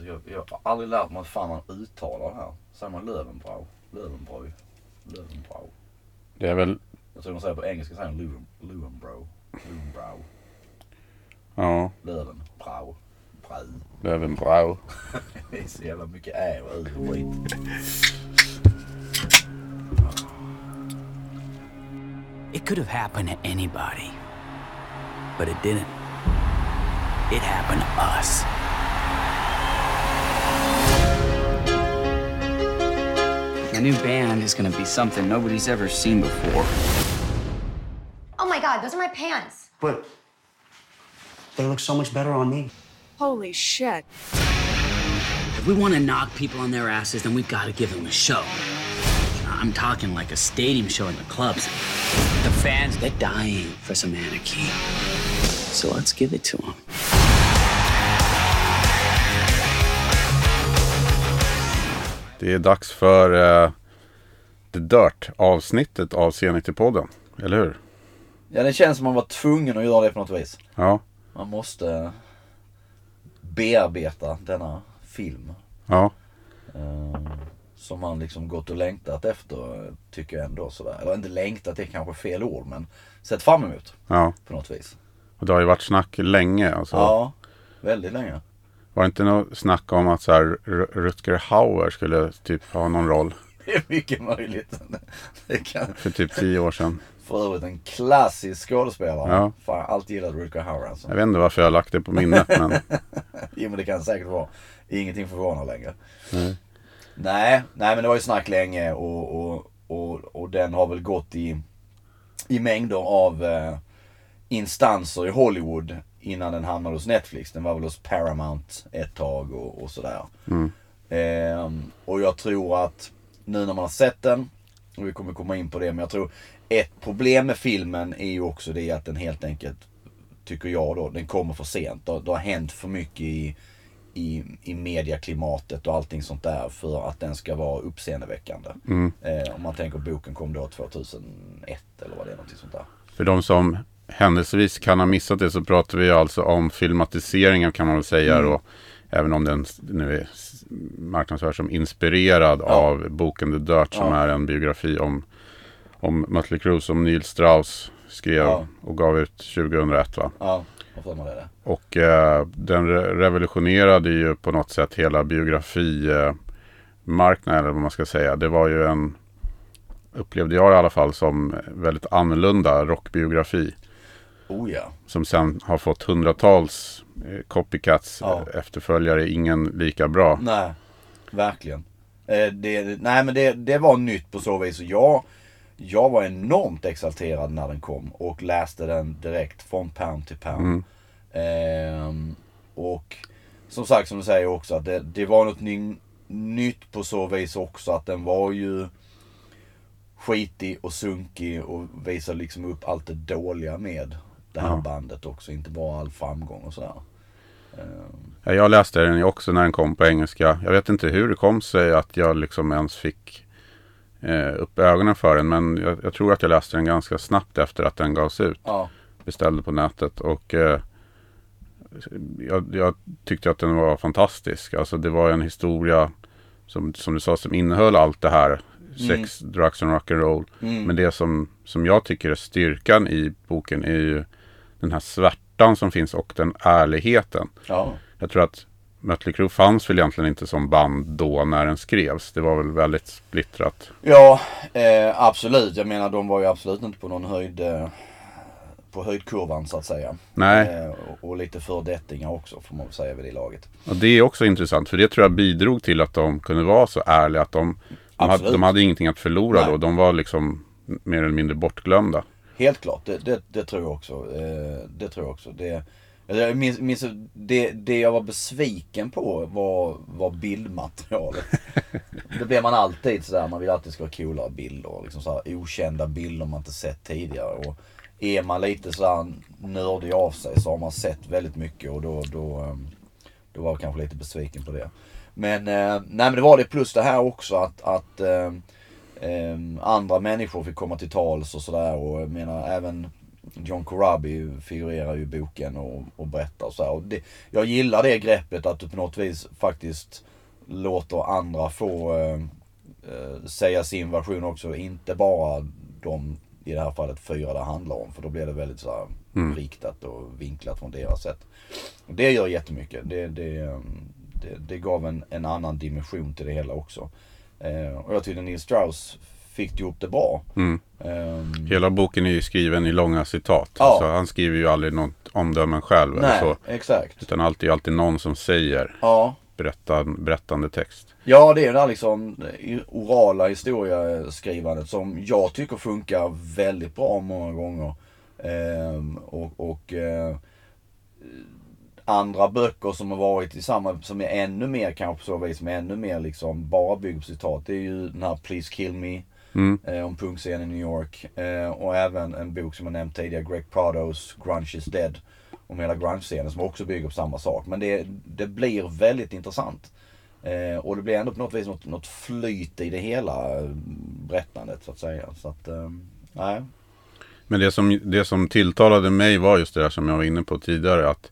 Alltså jag, jag har aldrig lärt mig hur fan man uttalar det här. Säger man Löwenbräu? Löwenbräu? Löwenbräu? Det är väl, Jag tror de säger på engelska säger de Löwen, Löwenbräu. Löwenbräu. ja, Löwenbräu. Brau. Löwenbräu. Det är så jävla mycket ä och u och skit. It could have happened to anybody, but it didn't. It happened to us. The new band is gonna be something nobody's ever seen before. Oh my god, those are my pants. But they look so much better on me. Holy shit. If we want to knock people on their asses, then we've got to give them a show. I'm talking like a stadium show in the clubs. The fans, they're dying for some anarchy. So let's give it to them. Det är dags för uh, The Dirt avsnittet av Scenikter-podden. Eller hur? Ja det känns som man var tvungen att göra det på något vis. Ja. Man måste bearbeta denna film. Ja. Eh, som man liksom gått och längtat efter tycker jag ändå sådär. Eller inte längtat, det är kanske fel ord men sett fram emot Ja. på något vis. Och det har ju varit snack länge. Alltså. Ja, väldigt länge. Var det inte något snack om att så här, Rutger Hauer skulle typ ha någon roll Det är mycket möjligt. Det kan för typ tio år sedan? för övrigt en klassisk skådespelare. Ja. Fan, jag har alltid gillat Rutger Hauer alltså. Jag vet inte varför jag har lagt det på minnet men Jo men det kan säkert vara. Ingenting förvånar längre. Nej. Nej, nej men det var ju snack länge och, och, och, och den har väl gått i, i mängder av eh, instanser i Hollywood innan den hamnade hos Netflix. Den var väl hos Paramount ett tag och, och sådär. Ehm, och jag tror att nu när man har sett den, och vi kommer komma in på det, men jag tror ett problem med filmen är ju också det att den helt enkelt, tycker jag då, den kommer för sent. Det, det har hänt för mycket i, i, i mediaklimatet och allting sånt där för att den ska vara uppseendeväckande. Eh, om man tänker boken kom då 2001 eller vad det är, någonting sånt där. för de som händelsevis kan ha missat det så pratar vi alltså om filmatiseringen kan man väl säga. Mm. Och även om den nu är marknadsförd som inspirerad av boken The Dirt som Ja. är en biografi om, om Mötley Crüe som Neil Strauss skrev Ja. och gav ut 2001 va? Ja, för mig det. Och eh, den re- revolutionerade ju på något sätt hela biografimarknaden eh, eller vad man ska säga. Det var ju en, upplevde jag i alla fall, som väldigt annorlunda rockbiografi. Oh ja. Som sen har fått hundratals eh, copycats, Ja. eh, efterföljare, ingen lika bra. Nej, verkligen. Eh, det, nej men det, det var nytt på så vis. Jag, jag var enormt exalterad när den kom och läste den direkt från pärm till pärm. Ehm, och som sagt som du säger också att det, det var något ny, nytt på så vis också att den var ju skitig och sunkig och visade liksom upp allt det dåliga med det här Ja. bandet också. Inte bara all framgång och sådär. Ehm, Ja, Jag läste den ju också när den kom på engelska. Jag vet inte hur det kom sig att jag liksom ens fick eh, upp ögonen för den. Men jag, jag tror att jag läste den ganska snabbt efter att den gavs ut. ja. beställde på nätet. Och eh, jag, jag tyckte att den var fantastisk. Alltså det var en historia som, som du sa som innehöll allt det här. Sex, drugs and rock'n'roll. Men det som, som jag tycker är styrkan i boken är ju den här svärtan som finns och den ärligheten. ja. Jag tror att Mötley Crüe fanns väl egentligen inte som band då när den skrevs. Det var väl väldigt splittrat. Ja, eh, absolut. Jag menar de var ju absolut inte på någon höjd eh, på höjdkurvan så att säga. Nej. Eh, och, och lite fördettingar också får man väl säga vid det laget. Och det är också intressant för det tror jag bidrog till att de kunde vara så ärliga. Att de, de, hade, de hade ingenting att förlora Nej. då. De var liksom mer eller mindre bortglömda. Helt klart, det, det, det tror jag också. Eh, det tror jag också. Det, jag minns, minns det, det jag var besviken på var, var bildmaterialet. det blir man alltid sådär, man vill alltid ska ha coolare bilder. Liksom sådär okända bilder man inte sett tidigare. Och är man lite sådär nördig av sig så har man sett väldigt mycket och då, då, ehm, då var jag kanske lite besviken på det. Men, eh, nej men det var det plus det här också att, att ehm, ehm, andra människor fick komma till tals och sådär och jag menar även John Corabi figurerar ju i boken och, och berättar så här. Och det, jag gillar det greppet att du på något vis faktiskt låter andra få eh, eh, säga sin version också. Inte bara de, i det här fallet fyra det handlar om. För då blir det väldigt så här riktat och vinklat från deras sätt. Och det gör jättemycket. Det, det, eh, det, det gav en, en annan dimension till det hela också. Eh, och jag tyckte Neil Strauss fick ihop det bra. Mm. Ehm, Hela boken är ju skriven i långa citat. Ja. Så han skriver ju aldrig något omdömen själv. Eller nej, så. exakt. Utan alltid, alltid någon som säger Ja. berättan, berättande text. Ja, det är det här liksom eh, orala historieskrivandet som jag tycker funkar väldigt bra många gånger. Ehm, och och eh, andra böcker som har varit i samma, som är ännu mer kanske på så vis, som är ännu mer liksom bara bygger på citat. Det är ju den här Please Kill Me. Mm. Eh, om punkscenen i New York. Eh, och även en bok som jag nämnt tidigare, Greg Prados Grunge is Dead. Om hela grunge-scenen som också bygger på samma sak. Men det, det blir väldigt intressant. Eh, och det blir ändå på något vis något, något flyt i det hela eh, berättandet så att säga. Så att, eh, nej. Men det som, det som tilltalade mig var just det där som jag var inne på tidigare. Att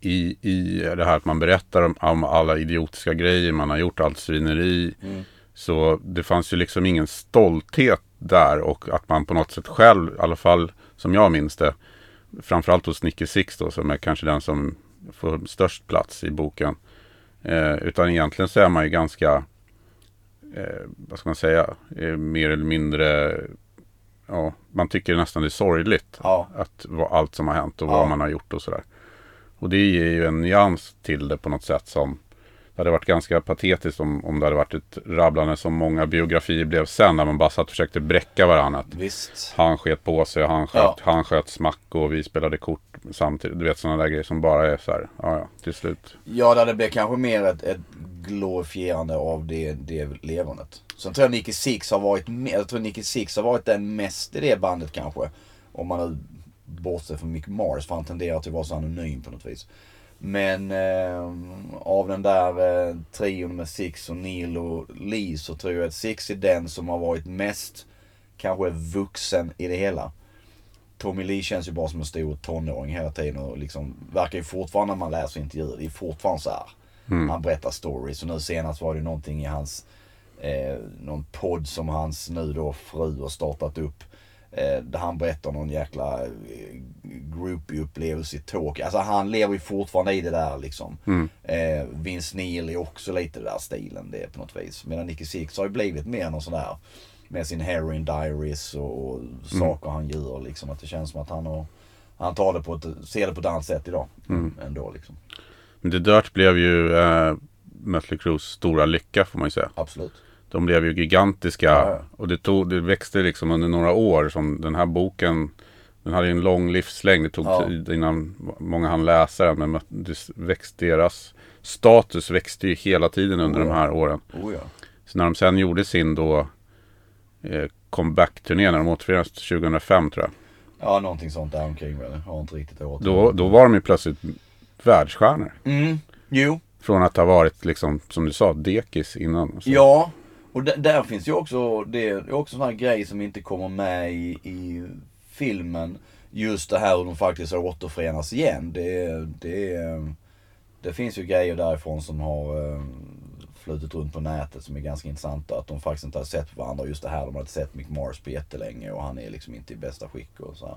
i, i det här att man berättar om, om alla idiotiska grejer man har gjort, allt svineri. Så det fanns ju liksom ingen stolthet där och att man på något sätt själv, i alla fall som jag minns det, framförallt hos Nicky Six då, som är kanske den som får störst plats i boken. Eh, utan egentligen så är man ju ganska, eh, vad ska man säga, eh, mer eller mindre, ja, man tycker nästan det är sorgligt. Ja. Att vad, allt som har hänt och Ja. vad man har gjort och sådär. Och det ger ju en nyans till det på något sätt som det hade varit ganska patetiskt om, om det hade varit ett rabblande som många biografier blev sen. När man bara satt och försökte bräcka varandra. Visst. Han sket på sig han sköt, Ja. han sköt smack och vi spelade kort samtidigt. Du vet sådana där grejer som bara är så här. Ja, ja, till slut. Ja, det blir kanske mer ett, ett glorifierande av det, det levernet. Sen tror jag Nicky Six har varit jag tror Nicky Six har varit den mest i det bandet kanske. Om man nu bortser från Mick Mars för han tenderar till att vara så anonym på något vis. Men eh, av den där eh, trion med Six och Neil och Lee så tror jag att Six är den som har varit mest kanske vuxen i det hela. Tommy Lee känns ju bara som en stor tonåring hela tiden och liksom verkar ju fortfarande när man läser intervjuer, det är fortfarande så här. Han berättar stories och nu senast var det någonting i hans, eh, någon podd som hans nu då fru har startat upp. Eh, där han berättar någon jäkla eh, groupie-upplevelse i Tokyo. Alltså han lever ju fortfarande i det där liksom. Eh, Vince Neil är också lite det där stilen det på något vis. Medan Nicky Six har ju blivit mer någon sån där med sin heroin diaries och, och saker han gör liksom. Att det känns som att han har han tar det på ett, ser det på ett annat sätt idag. Ändå liksom. Men The Dirt blev ju eh, Mötley Crues stora lycka får man ju säga. Absolut. De blev ju gigantiska. Ja. Och det, tog, det växte liksom under några år. Som den här boken. Den hade ju en lång livslängd. Det tog Ja. tid innan många hann läsa den. Men det växte, deras status växte ju hela tiden under Oh, de ja. här åren. Oh ja. Så när de sen gjorde sin då eh, comeback-turné när de återförenades 2005 tror jag. Ja, någonting sånt där omkring väl. Jag har inte riktigt Då, då var de ju plötsligt världsstjärnor. Mm, jo. Från att ha varit liksom, som du sa, dekis innan. Ja. Och där finns ju också, det är också en sån här grej som inte kommer med i, i filmen. Just det här hur de faktiskt har återförenas igen. Det, det, det finns ju grejer därifrån som har eh, flutit runt på nätet som är ganska intressanta. Att de faktiskt inte har sett varandra. Just det här, de har inte sett Mick Mars på jättelänge och han är liksom inte i bästa skick och så här.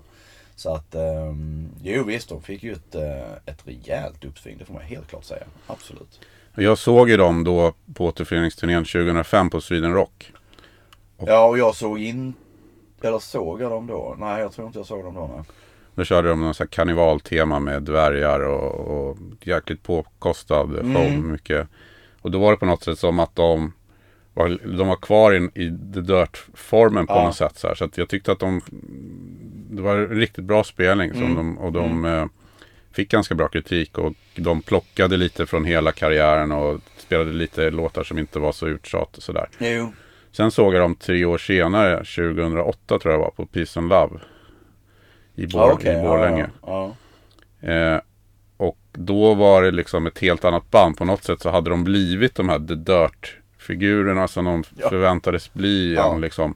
Så att, um, jo visst, de fick ju ett, eh, ett rejält uppsving. Det får man helt klart säga. Absolut. Och Jag såg ju dem då på återföreningsturnén 2005 på Sweden Rock. Ja, och jag såg in... Eller såg jag dem då? Nej, jag tror inte jag såg dem då. Nej. Då körde de någon sån här karnevaltema med dvärgar och, och jäkligt påkostad show. Mycket. Och då var det på något sätt som att de var, de var kvar i, i The Dirt-formen på Ja. något sätt. Så, här. så jag tyckte att de... Det var en riktigt bra spelning. Som de, och de eh, fick ganska bra kritik. Och de plockade lite från hela karriären och spelade lite låtar som inte var så uttjat och sådär. Jo. Sen såg jag dem tre år senare, 2008 tror jag var, på Peace and Love. I, Bor- Ja, okej. i Borlänge. Ja, Eh, och då var det liksom ett helt annat band. På något sätt så hade de blivit de här The Dirt-figurerna som de Ja. förväntades bli. Ja. Liksom.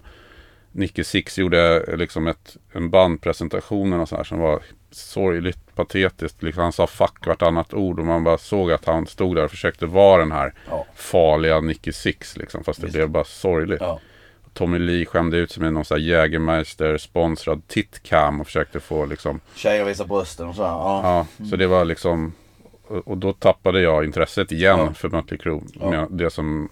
Nicky Six gjorde eh, liksom ett, en bandpresentation och så här som var sorgligt patetiskt. Liksom han sa fuck vartannat ord och man bara såg att han stod där och försökte vara den här Ja. farliga Nicky Six liksom. Fast det Visst. blev bara sorgligt. Ja. Tommy Lee skämde ut sig med någon sån här Jägermeister sponsrad titcam och försökte få liksom Tjejer visar brösten och sådär. Ja. Ja, så det var liksom och då tappade jag intresset igen Ja. för Mötley Crüe. Ja. Det som,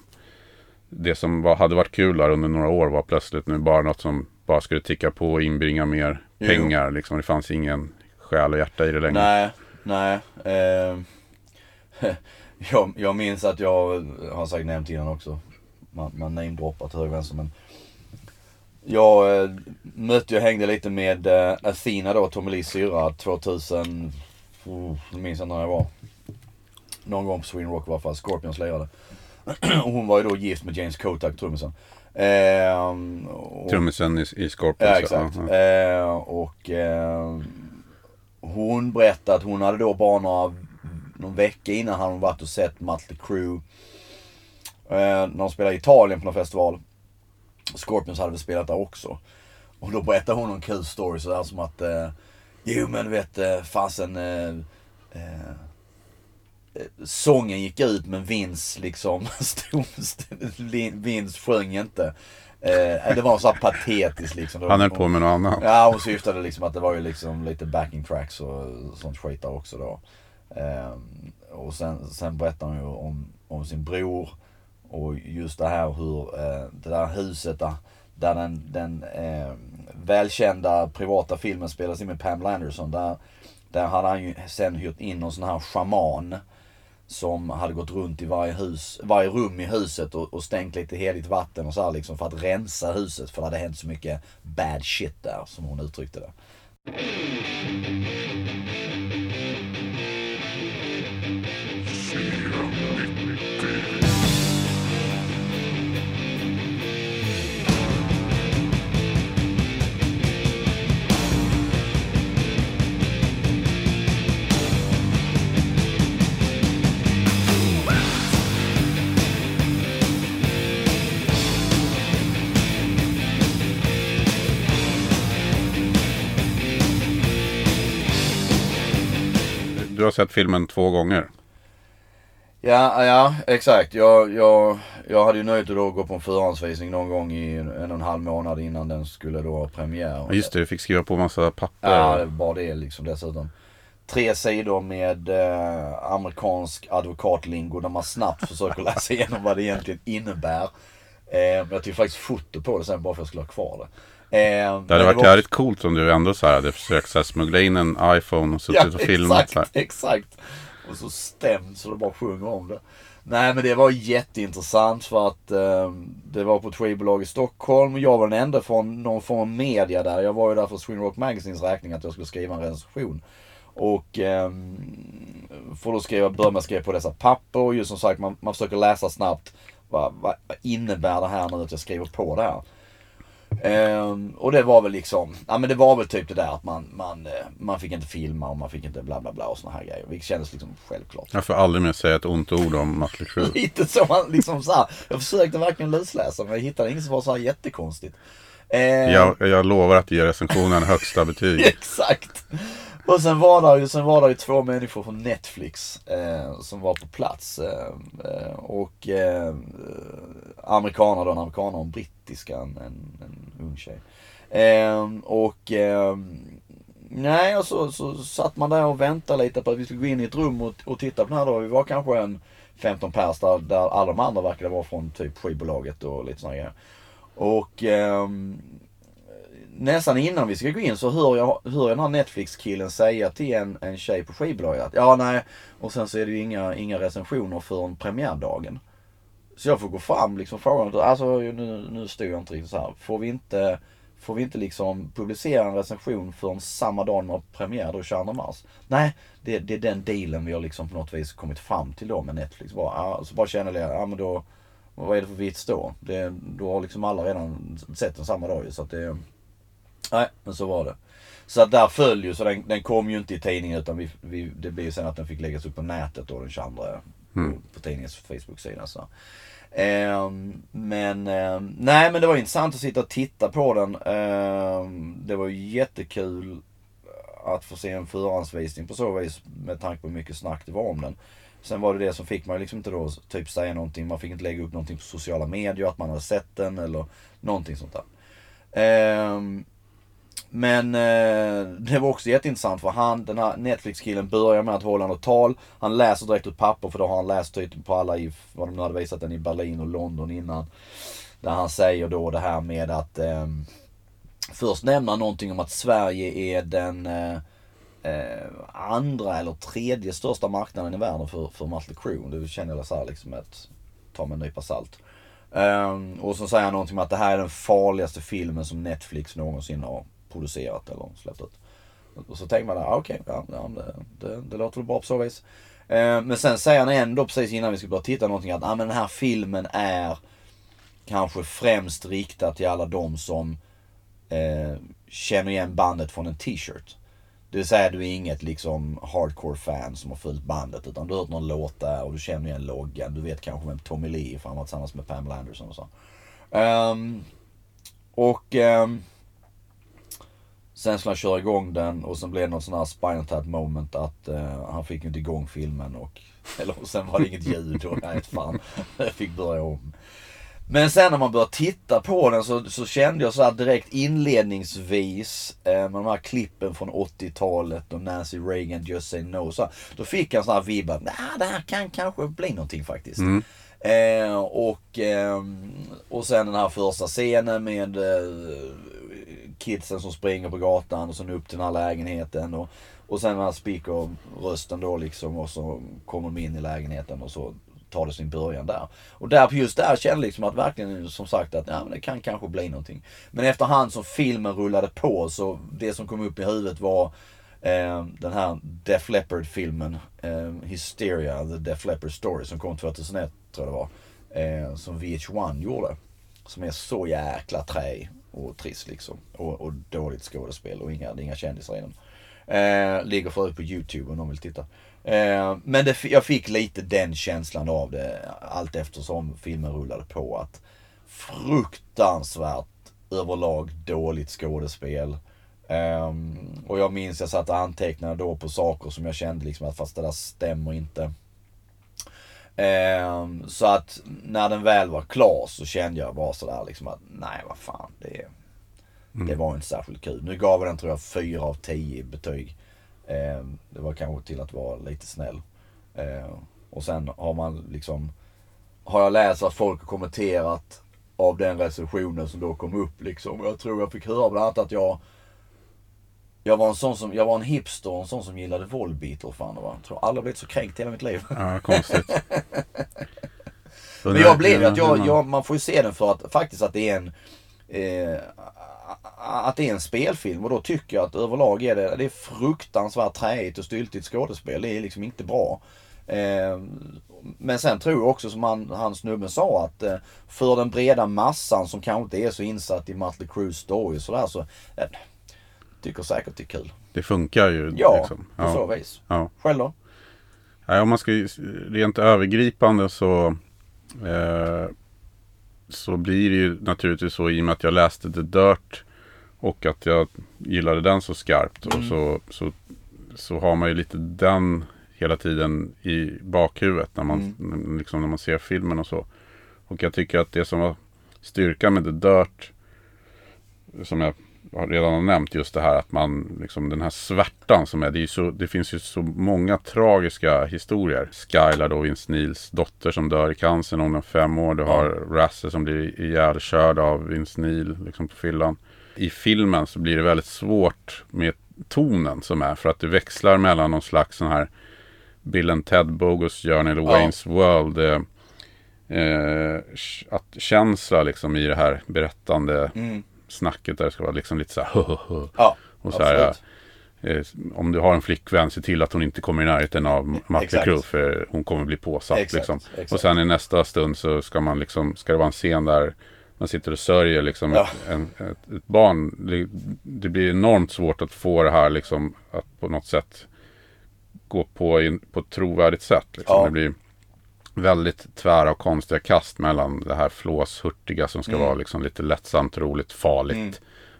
det som var, hade varit kul där under några år var plötsligt nu bara något som bara skulle ticka på och inbringa mer Jo. pengar. Liksom. Det fanns ingen själ och hjärta i det längre. Nej, nej. Eh, jag, jag minns att jag, har säkert nämnt innan också, man, man namedroppar till höger och vänster men jag eh, mötte och hängde lite med eh, Athena då, Tommy Lees syrra 2000, oh, jag minns inte när jag var. Någon gång på Sweden Rock i alla fall, Scorpions lirade. och hon var ju då gift med James Kotak, trummisen. Eh, och- Trummisen i, i Scorpions. Ja exakt. ja. Eh, och eh, hon berättade att hon hade då bara några, någon vecka innan hade hon varit och sett Mötley Crüe. Eh, när de spelade i Italien på någon festival. Scorpions hade väl spelat där också. Och då berättade hon en kul story sådär som att eh, Jo men du vet eh, fasen eh, eh, Sången gick ut men Vince liksom stod, Vince sjöng inte. Eh, det var så patetiskt liksom. Han höll på med något annat. Ja, hon syftade liksom att det var ju liksom lite backing tracks och sånt skit där också då. Ehm, och sen, sen berättar hon ju om, om sin bror och just det här hur eh, det där huset där, där den, den eh, välkända privata filmen spelas in med Pamela Anderson. Där, där hade han ju sen hyrt in någon sån här shaman som hade gått runt i varje, hus, varje rum i huset och, och stängt lite heligt vatten och så här liksom för att rensa huset för det hade hänt så mycket bad shit där som hon uttryckte det. Du har sett filmen två gånger. Ja, ja exakt. Jag, jag, jag hade ju nöjt att då gå på en förhandsvisning någon gång i en, en och en halv månad innan den skulle då ha premiär. Ja, just det, du fick skriva på massa papper. Ja, det var det liksom dessutom. Tre sidor med eh, amerikansk advokatlingo där man snabbt försöker läsa igenom vad det egentligen innebär. Eh, men jag tog faktiskt foto på det sen bara för att jag skulle ha kvar det. Eh, Det hade varit jävligt coolt om du ändå så här hade försökt så här, smuggla in en iPhone och suttit och filmat exakt, exakt. Och så stämd så det bara sjunger om det. Nej men det var jätteintressant för att eh, det var på ett skivbolag i Stockholm. Jag var den enda från någon form av media där. Jag var ju där för Sweden Rock Magazines räkning att jag skulle skriva en recension. Och eh, får då skriva, börja med att skriva på dessa papper och just som sagt man, man försöker läsa snabbt. Vad, vad, vad innebär det här nu att jag skriver på det här? Ehm, och det var väl liksom, ja men det var väl typ det där att man, man, eh, man fick inte filma och man fick inte bla bla bla och såna här grejer. Vilket kändes liksom självklart. Jag får aldrig mer säga ett ont ord om Mötley Crüe. Lite som man liksom så här, jag försökte verkligen lusläsa men jag hittade inget som var så här jättekonstigt. Ehm, Jag, jag lovar att ge recensionen högsta betyg. Exakt! Och sen var det ju, sen var det ju två människor från Netflix eh, som var på plats. Eh, eh, och eh, amerikaner då, en amerikaner och en brittiska, en, en, en ung tjej. Eh, och eh, nej, och så, så satt man där och väntade lite på att vi skulle gå in i ett rum och, och titta på den här då. Vi var kanske en 15 pers där, där alla de andra verkade vara från typ skivbolaget och lite sådana grejer. Och eh, nästan innan vi ska gå in så hör jag, hör jag den här Netflix-killen säga till en, en tjej på skivbolaget att ja nej, och sen så är det ju inga, inga recensioner förrän premiärdagen. Så jag får gå fram liksom fråga, alltså nu, nu stod jag inte riktigt så här. Får vi inte, får vi inte liksom publicera en recension förrän samma dag när premiär då 22 mars? Nej, det, det är den dealen vi har liksom på något vis kommit fram till då med Netflix. Bara, ah, så bara känner jag, ja ah, men då, vad är det för vits då? Det, då har liksom alla redan sett den samma dag ju, så att det Nej, men så var det. Så att där föll ju, så den, den kom ju inte i tidningen utan vi, vi, det blev ju sen att den fick läggas upp på nätet då den 22 på, på tidningens Facebook-sida. Så. Eh, men eh, nej men det var intressant att sitta och titta på den. Eh, det var jättekul eh, att få se en förhandsvisning på så vis med tanke på hur mycket snack det var om den. Sen var det det som fick man liksom inte då typ säga någonting. Man fick inte lägga upp någonting på sociala medier att man hade sett den eller någonting sånt där. Ehm, men eh, det var också jätteintressant för han, den här Netflix-killen börjar med att hålla något tal. Han läser direkt ut papper för då har han läst typ på alla i, vad de nu hade visat den i Berlin och London innan. Där han säger då det här med att eh, först nämna någonting om att Sverige är den eh, eh, andra eller tredje största marknaden i världen för, för Mötley Crüe. Det känner jag så här liksom att ta med en nypa salt. Um, och så säger han någonting om att det här är den farligaste filmen som Netflix någonsin har producerat eller släppt ut. Och så tänker man, ah, okej, okay, ja, ja, det, det, det låter väl bra på så vis. Eh, men sen säger han ändå precis innan vi ska börja titta någonting att ah, men den här filmen är kanske främst riktad till alla de som eh, känner igen bandet från en t-shirt. Det vill säga du är inget liksom hardcore fan som har följt bandet utan du har hört någon låt där och du känner igen loggan. Du vet kanske vem Tommy Lee är för han var tillsammans med Pamela Anderson och så. Um, och um, sen skulle han köra igång den och sen blev det något sån här spinal tap moment att eh, han fick inte igång filmen och eller och sen var det inget ljud och nej fan. Jag fick börja om. Men sen när man började titta på den så, så kände jag så här direkt inledningsvis eh, med de här klippen från 80-talet och Nancy Reagan Just Say No. Så, då fick jag en sån här vibb att nah, det här kan kanske bli någonting faktiskt. Mm. Eh, och, eh, och sen den här första scenen med eh, kidsen som springer på gatan och sen upp till den här lägenheten. Och, och sen den här speaker-rösten då liksom och så kommer de in i lägenheten och så tar det sin början där. Och där, just där kände jag liksom att verkligen som sagt att ja, men det kan kanske bli någonting. Men efterhand som filmen rullade på så det som kom upp i huvudet var eh, den här Def Leppard filmen eh, Hysteria, The Def Leppard Story som kom 2001 tror jag det var. Eh, som VH1 gjorde. Som är så jäkla trä och trist liksom. Och, och dåligt skådespel och inga, inga kändisar i den. Eh, ligger förut på YouTube om någon vill titta. Eh, men det, jag fick lite den känslan av det allt eftersom filmen rullade på. Att fruktansvärt överlag dåligt skådespel. Um, och jag minns jag satt och antecknade då på saker som jag kände liksom att fast det där stämmer inte. Um, så att när den väl var klar så kände jag bara sådär liksom att nej vad fan det, mm. det var inte särskilt kul. Nu gav jag den tror jag 4 av 10 i betyg. Eh, det var kanske till att vara lite snäll. Eh, och sen har man liksom, har jag läst att folk har kommenterat av den recensionen som då kom upp liksom. Jag tror jag fick höra bland annat att jag jag var en sån som, jag var en hipster och en sån som gillade Volbeat och fan det var. Jag tror aldrig blivit så kränkt i hela mitt liv. Ja, konstigt. Men jag blev att jag, jag, man får ju se den för att faktiskt att det är en eh, att det är en spelfilm och då tycker jag att överlag är det, det är fruktansvärt träigt och styltigt skådespel. Det är liksom inte bra. Eh, men sen tror jag också som han, han snubben sa att eh, för den breda massan som kanske inte är så insatt i Mötley Cruise story sådär så eh, tycker säkert det är kul. Det funkar ju. Ja, liksom. på så vis. Ja. Själv då? Ja, om man ska rent övergripande så eh, så blir det ju naturligtvis så i och med att jag läste The Dirt och att jag gillade den så skarpt. Mm. Och så, så, så har man ju lite den hela tiden i bakhuvudet när man, mm. liksom när man ser filmen och så. Och jag tycker att det som var styrkan med The Dirt, som jag redan har nämnt, just det här att man, liksom den här svärtan som är, det, är så, det finns ju så många tragiska historier. Skylar då, Vince Neils dotter som dör i cancer när hon är fem år. Du har. Rasse som blir ihjälkörd av Vince Neil liksom på fyllan i filmen så blir det väldigt svårt med tonen som är. För att det växlar mellan någon slags sån här Bill and Ted Bogus Journey ja. Wayne's World. Eh, eh, att känsla liksom i det här berättande mm. Snacket där det ska vara liksom lite så här ja, och så här, eh, om du har en flickvän, se till att hon inte kommer i närheten av Mötley Crüe för hon kommer bli påsatt. Exakt, liksom. exakt. Och sen i nästa stund så ska man liksom, ska det vara en scen där man sitter och sörjer liksom ja. ett, en, ett, ett, barn. Det, det, blir enormt svårt att få det här liksom att på något sätt gå på, in, på ett trovärdigt sätt. Liksom. Ja. Det blir, väldigt tvära och konstiga kast mellan det här flåshurtiga som ska Mm. vara liksom lite lättsamt, roligt, farligt. Mm.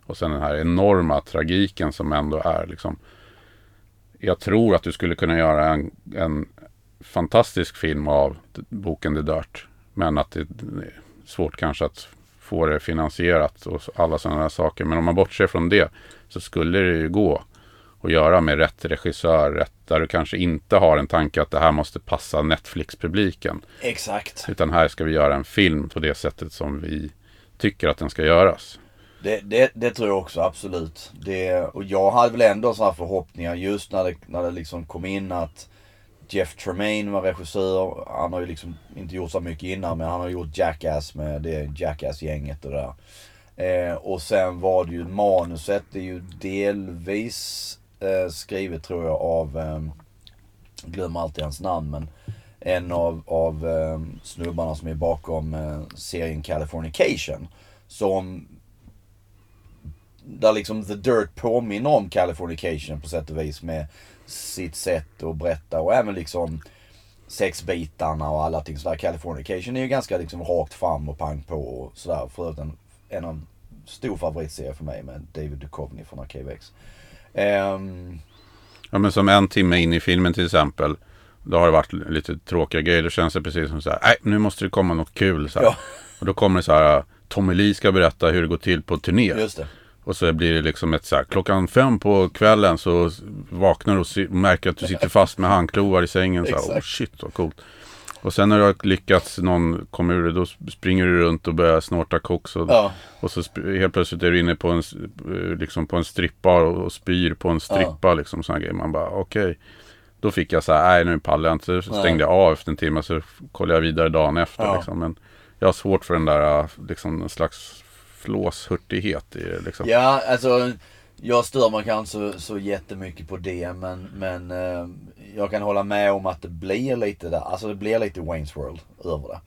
Och sen den här enorma tragiken som ändå är liksom. Jag tror att du skulle kunna göra en, en fantastisk film av boken The Dirt. Men att det är svårt kanske att få det finansierat och alla sådana här saker. Men om man bortser från det så skulle det ju gå att göra med rätt regissör, rätt, där du kanske inte har en tanke att det här måste passa Netflix-publiken. Exakt. Utan här ska vi göra en film på det sättet som vi tycker att den ska göras. Det, det, det tror jag också absolut. Det, och jag hade väl ändå sådana förhoppningar just när det, när det liksom kom in att Jeff Tremaine var regissör. Han har ju liksom inte gjort så mycket innan men han har gjort Jackass med det Jackass-gänget och det där. Eh, och sen var det ju manuset, det är ju delvis eh, skrivet tror jag av, eh, glömmer alltid hans namn men en av, av eh, snubbarna som är bakom eh, serien Californication. Som där liksom The Dirt påminner om Californication på sätt och vis med sitt sätt att berätta och även liksom sexbitarna och alla ting sådär. Californication är ju ganska liksom rakt fram och pang på och sådär. Förutom en, en stor favoritserie för mig med David Duchovny från Arkivex. Ehm, Ja men som en timme in i filmen till exempel. Då har det varit lite tråkiga grejer. Då känns det precis som så här. Nej, nu måste det komma något kul. Så. Ja. Och då kommer det så här. Tommy Lee ska berätta hur det går till på turné. just det. Och så blir det liksom ett så här. Klockan fem på kvällen så vaknar du och si- märker att du sitter fast med handklovar i sängen. Så här, Exakt. oh shit vad coolt. Och sen när du har lyckats, någon kommer ur det, då springer du runt och börjar snorta koks. Och, Ja. och så helt plötsligt är du inne på en, liksom på en strippa och, och spyr på en strippa. Liksom sådana grejer. Man bara okej. Då fick jag så här, nej nu pallar jag inte. Så stängde jag av efter en timme så kollade jag vidare dagen efter. Ja. Liksom. Men jag har svårt för den där liksom en slags flåshurtighet i det. Liksom. Ja, alltså jag stör mig kanske så, så jättemycket på det men, men eh, jag kan hålla med om att det blir lite där, alltså det blir lite Wayne's World över det.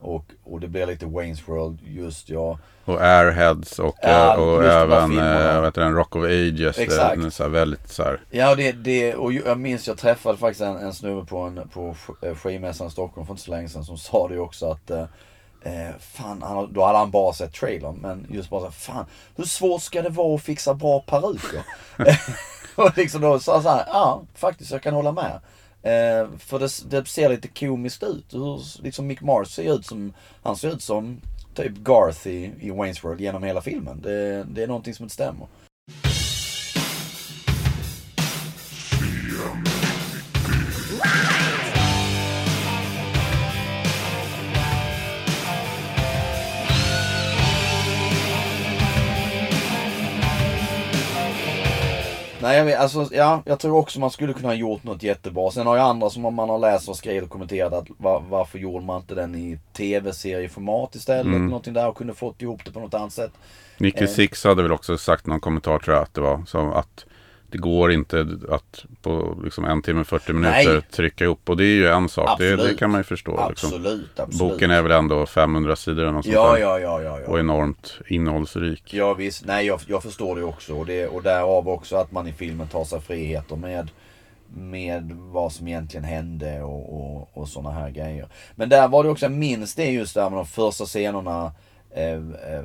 Och, och det blir lite Wayne's World just ja. Och Airheads och, Ja, eh, och just de här även äh, vet du, Rock of Ages. Det Exakt. är så här väldigt så här. Ja, det, det, och jag minns jag träffade faktiskt en, en snubbe på, en, på eh, skivmässan i Stockholm för inte så länge sedan som sa det också att eh, fan, han, då hade han bara sett trailern men just bara så fan hur svårt ska det vara att fixa bra peruker? och liksom då sa han så här, ja faktiskt jag kan hålla med. Eh, för det, det ser lite komiskt ut. Hur liksom Mick Mars ser ut som, han ser ut som typ Garth i, i Wayne's World genom hela filmen. Det, det är någonting som inte stämmer. Nej jag vet, alltså ja, jag tror också man skulle kunna ha gjort något jättebra. Sen har ju andra som man har läst och skrivit och kommenterat att var, varför gjorde man inte den i tv-serieformat istället? Mm. Någonting där och kunde fått ihop det på något annat sätt. Nicky Eh. Six hade väl också sagt någon kommentar tror jag att det var. Som att det går inte att på liksom en timme 40 minuter Nej. trycka ihop. Och det är ju en sak. Det, det kan man ju förstå. Liksom. Absolut, absolut. Boken är väl ändå 500 sidor eller något sånt Ja, där. ja, ja, ja. Och ja. enormt innehållsrik. Ja visst, nej jag, jag förstår det också. Och, det, och därav också att man i filmen tar sig friheter med, med vad som egentligen hände och, och, och sådana här grejer. Men där var det också, jag minns det just där med de första scenerna eh, eh,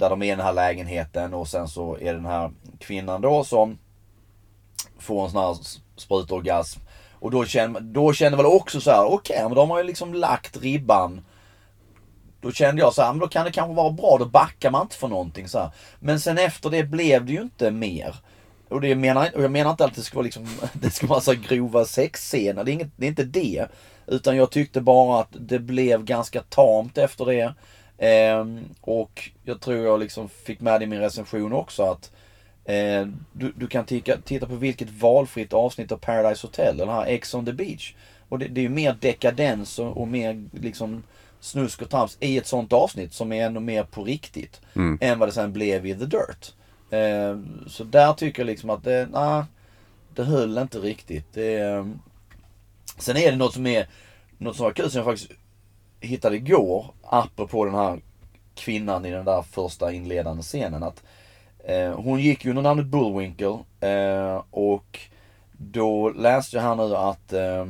där de är i den här lägenheten och sen så är det den här kvinnan då som får en sån här sprutorgasm. Och då känner, då känner väl också så här, okej men de har ju liksom lagt ribban då kände jag så här, men då kan det kanske vara bra, då backar man inte för någonting så här. Men sen efter det blev det ju inte mer. Och, det menar, och jag menar inte att det ska vara liksom, det ska vara så här grova sexscener, det är, inget, det är inte det. Utan jag tyckte bara att det blev ganska tamt efter det. Ehm, och jag tror jag liksom fick med i min recension också att eh, du, du kan tika, titta på vilket valfritt avsnitt av Paradise Hotel, den här Ex on the Beach. Och det, det är ju mer dekadens och, och mer liksom snusk och trams i ett sånt avsnitt som är ännu mer på riktigt. Än vad det sen blev i The Dirt. Eh, så där tycker jag liksom att det, nah, det höll inte riktigt. Det, eh, sen är det något som är, något som var kul som jag faktiskt hittade igår, apropå den här kvinnan i den där första inledande scenen. Att eh, hon gick ju under namnet Bullwinkle eh, och då läste jag här nu att eh,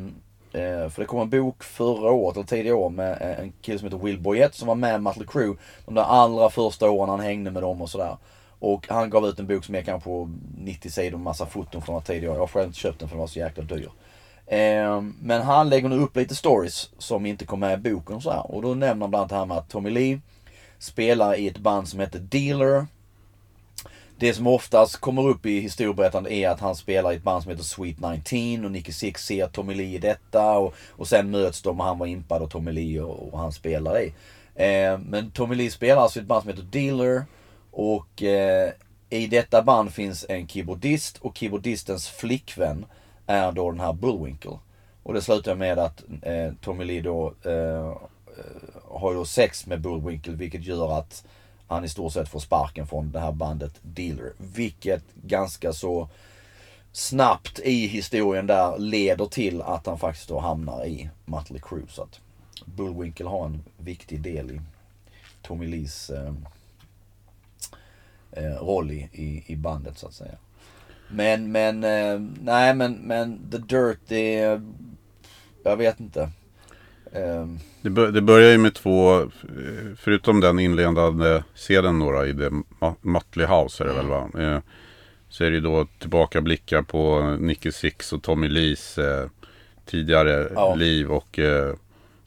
eh för det kom en bok förra året, eller tidigare år, med eh, en kille som heter Will Boyett som var med i Mötley Crüe de där allra första åren han hängde med dem och sådär. Och han gav ut en bok som är kanske på 90 sidor med massa foton från tidigare. år. Jag har själv inte köpt den för den var så jäkla dyr. Eh, men han lägger nu upp lite stories som inte kom med i boken och så här. Och då nämner han bland annat det här med att Tommy Lee spelar i ett band som heter Dealer. Det som oftast kommer upp i historieberättande är att han spelar i ett band som heter Sweet 19 och Nicky Six ser Tommy Lee i detta och, och sen möts de och han var impad och Tommy Lee och, och han spelar i. Eh, men Tommy Lee spelar alltså i ett band som heter Dealer och eh, i detta band finns en keyboardist och keyboardistens flickvän är då den här Bullwinkle. Och det slutar med att eh, Tommy Lee då eh, har då sex med Bullwinkle vilket gör att han i stort sett får sparken från det här bandet Dealer. Vilket ganska så snabbt i historien där leder till att han faktiskt då hamnar i Mötley Crüe. Så att Bullwinkle har en viktig del i Tommy Lees eh, eh roll i, i, i, bandet så att säga. Men, men, eh, nej men, men The Dirt det är, jag vet inte. Um. Det, bör, det, börjar ju med två, förutom den inledande scenen några i The Mötley House är det väl va? Eh, så är det ju då tillbakablickar på Nicky Six och Tommy Lees eh, tidigare ja. liv och,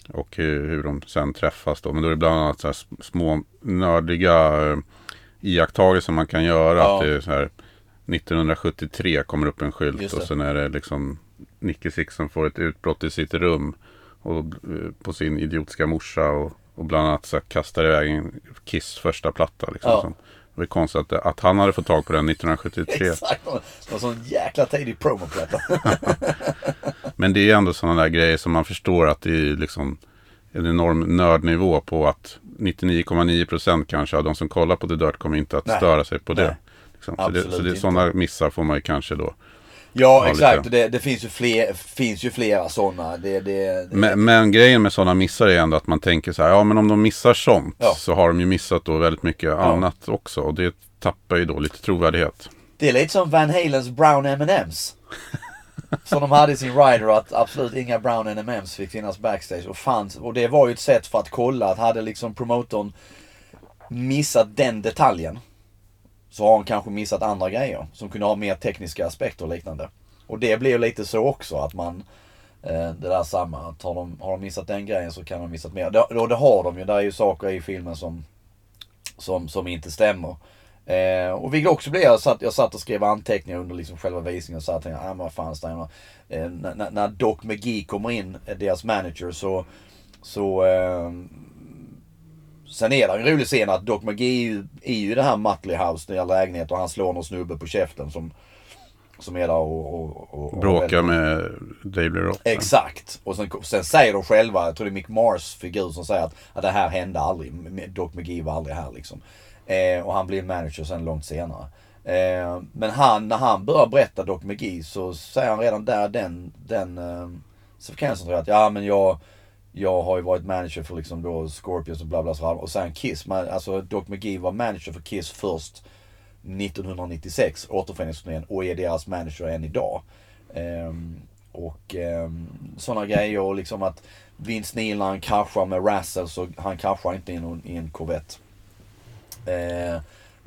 och hur, de sen träffas då. Men då är det bland annat så små nördiga iakttagelser man kan göra. Ja. Att det är så här 1973 kommer upp en skylt och sen är det liksom Nicky Six som får ett utbrott i sitt rum och, eh, på sin idiotiska morsa och, och bland annat så kastar iväg en Kiss första platta. Liksom, ja. som, det var konstigt att, att, han hade fått tag på den 1973. Exakt, det var en sån jäkla tidig promoplatta. Men det är ändå sådana där grejer som man förstår att det är liksom en enorm nördnivå på att 99,9% kanske av de som kollar på The Dirt kommer inte att Nej. störa sig på det. Liksom. Så, det, så det, sådana missar får man ju kanske då Ja exakt, det, det, finns ju, fler, finns ju flera sådana. Det, det, men, men, grejen med sådana missar är ändå att man tänker så här, ja men om de missar sånt ja. så har de ju missat då väldigt mycket ja. annat också. Och det tappar ju då lite trovärdighet. Det är lite som Van Halens Brown M&M's Som de hade i sin rider att absolut inga Brown M&M's fick finnas backstage. Och, fanns, och det var ju ett sätt för att kolla att hade liksom promotorn missat den detaljen så har han kanske missat andra grejer som kunde ha mer tekniska aspekter och liknande. Och det blir lite så också att man eh, det där samma, att har de, har de missat den grejen så kan de ha missat mer. Det, det har de ju, det är ju saker i filmen som, som, som inte stämmer. Eh, och vilket också blev, jag satt, jag satt och skrev anteckningar under liksom själva visningen och satt och tänkte, ah, vad fan Eh, när, när Doc McGee kommer in, eh, deras manager, så, så eh, Sen är det en rolig scen att Doc McGee är ju i det här Muttley House, den jävla lägenhet och han slår någon snubbe på käften som som är där och... och, och Bråkar med David Roth. Exakt. Och sen, sen säger de själva, jag tror det är Mick Mars figur som säger att, att det här hände aldrig. Doc McGee var aldrig här liksom. Eh, och han blir manager sen långt senare. Eh, men han, när han börjar berätta Doc McGee så säger han redan där den, den eh, sekvensen tror jag att ja men jag jag har ju varit manager för liksom då Scorpions och bla bla bla. Och sen Kiss. Man, alltså Doc McGee var manager för Kiss först 1996, återföreningsturnén. Och är deras manager än idag. Um, och ehm, um, sådana grejer och liksom att Vince Neil när han kraschar med Russell så han kraschar inte i, någon, i en Corvette. Ehm,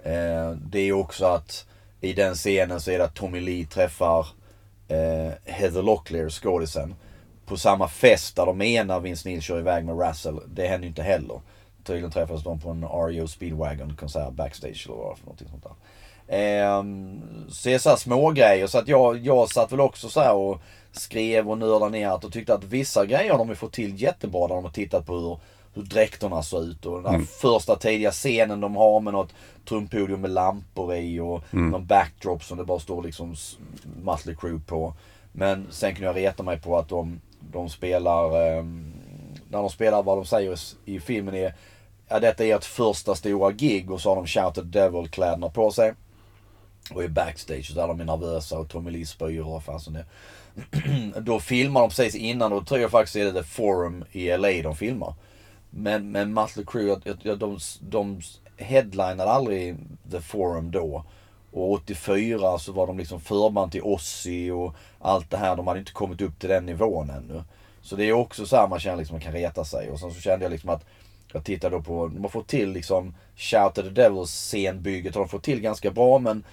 uh, uh, det är också att i den scenen så är det att Tommy Lee träffar uh, Heather Locklear, skådisen på samma fest där de ena Vince Neil kör iväg med Russell. Det händer ju inte heller. Tydligen träffas de på en REO Speedwagon konsert backstage eller vad för någonting sånt där. Ehm, så det är så här små grejer så att jag, jag satt väl också så och skrev och nördade ner och tyckte att vissa grejer har de fått till jättebra där de har tittat på hur, hur dräkterna ser ut och den mm. första tidiga scenen de har med något trumpodium med lampor i och mm. någon backdrop som det bara står liksom Mötley Crüe på. Men sen kunde jag reta mig på att de de spelar, eh, när de spelar vad de säger i filmen är Ja detta är ert första stora gig och så har de Shout Devil kläderna på sig. Och är backstage där de är nervösa och Tommy Lee spyr och fasen det. då filmar de precis innan och då tror jag faktiskt är det The Forum i LA de filmar. Men, men Mötley Crüe, de, de, de headlinade aldrig The Forum då. Och 84 så var de liksom förband till Ozzy och allt det här. De hade inte kommit upp till den nivån ännu. Så det är också så här man känner liksom man kan reta sig. Och sen så kände jag liksom att jag tittade då på, de har fått till liksom Shout of the Devils scenbygget har de fått till ganska bra men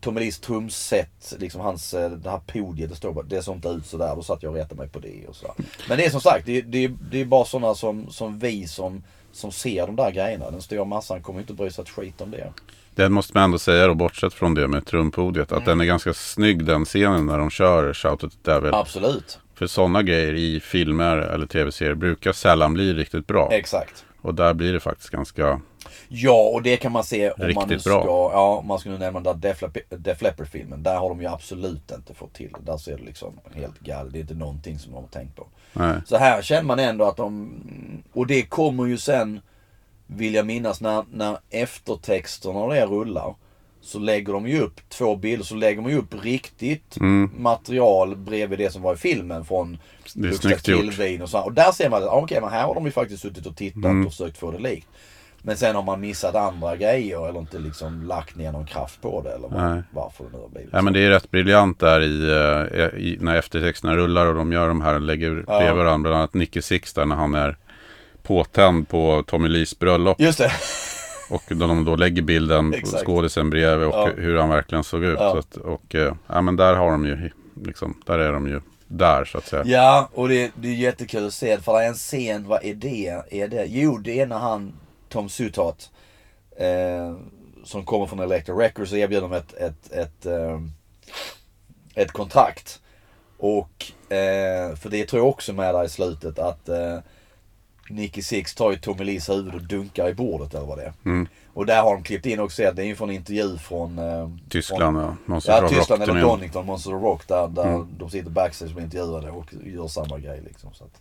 Tommy Lees trumset, liksom hans, eh, det här podiet, det står bara, det såg inte ut sådär. Då satt jag och retade mig på det och så. Men det är som sagt, det, det, det är bara sådana som, som vi som, som ser de där grejerna. Den stora massan kommer inte bry sig ett skit om det. Det måste man ändå säga då, bortsett från det med trumpodiet, att Mm. den är ganska snygg den scenen när de kör Shout at the Devil. Absolut. För sådana grejer i filmer eller tv-serier brukar sällan bli riktigt bra. Exakt. Och där blir det faktiskt ganska... Ja, och det kan man se om man nu ska, bra. ja, om man ska nu nämna den där Def Leppard-filmen. Där har de ju absolut inte fått till det. Där ser det liksom helt galet. Det är inte någonting som de har tänkt på. Nej. Så här känner man ändå att de, och det kommer ju sen, vill jag minnas, när, när eftertexterna och det rullar. Så lägger de ju upp två bilder, så lägger man ju upp riktigt material bredvid det som var i filmen från Mm. Gjort. Killvin och så. Och där ser man att, ah, okej men här har de ju faktiskt suttit och tittat Mm. och försökt få det likt. Men sen har man missat andra grejer eller inte liksom lagt ner någon kraft på det eller var, varför det nu har blivit Ja men det är rätt briljant där i, eh, i när eftertexterna rullar och de gör de här, lägger bredvid varandra. Bland annat Nicky Six där när han är påtänd på Tommy Lees bröllop. Just det. Och de då lägger bilden på skådisen bredvid och Ja. hur han verkligen såg ut. Ja. Så att, och eh, ja men där har de ju, liksom, där är de ju där så att säga. Ja, och det, det är jättekul att se. För det är en scen, vad är det? Är det? Jo, det är när han, Tom Sutat, eh, som kommer från Electra Records och erbjuder dem ett, ett, ett, eh, ett kontrakt. Och, eh, för det tror jag också med där i slutet att eh, Nicky Six tar ju Tommy Lees huvud och dunkar i bordet eller vad det är. Mm. Och där har de klippt in också, det är ju från en intervju från eh, Tyskland ja. Monsters Ja, of Tyskland eller. Donington, Monsters of Rock där, där Mm. de sitter backstage och blir intervjuade och gör samma grej liksom. Så att,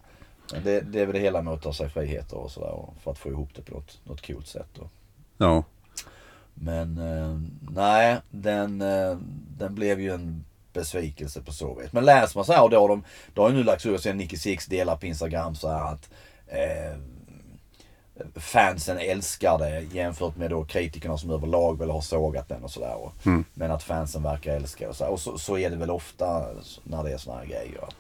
det, det är väl det hela med att ta sig friheter och sådär och för att få ihop det på något, något coolt sätt. Då. Ja. Men eh, nej, den, eh, den blev ju en besvikelse på så vis. Men läser man så här då, de, då har ju nu lagts ut, sen Nicky Six delar på Instagram så här att eh, fansen älskar det jämfört med då kritikerna som överlag väl har sågat den och sådär. och- Men att fansen verkar älska det och så, och så, så är det väl ofta när det är såna här grejer. Att,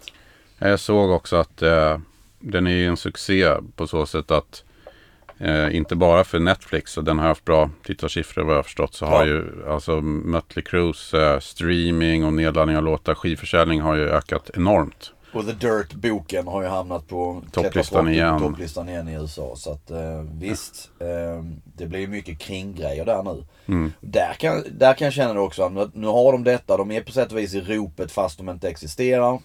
Jag såg också att eh, den är ju en succé på så sätt att eh, inte bara för Netflix och den har haft bra tittarsiffror vad jag har förstått så har Ja. ju alltså Mötley Crues eh, streaming och nedladdning av låtar, skivförsäljning har ju ökat enormt. och The Dirt-boken har ju hamnat på Topplistan igen. Topplistan igen i USA. Så att eh, visst, eh, det blir mycket kringgrejer där nu. Mm. Där, kan, där kan jag känna det också, att nu har de detta, de är på sätt och vis i ropet fast de inte existerar.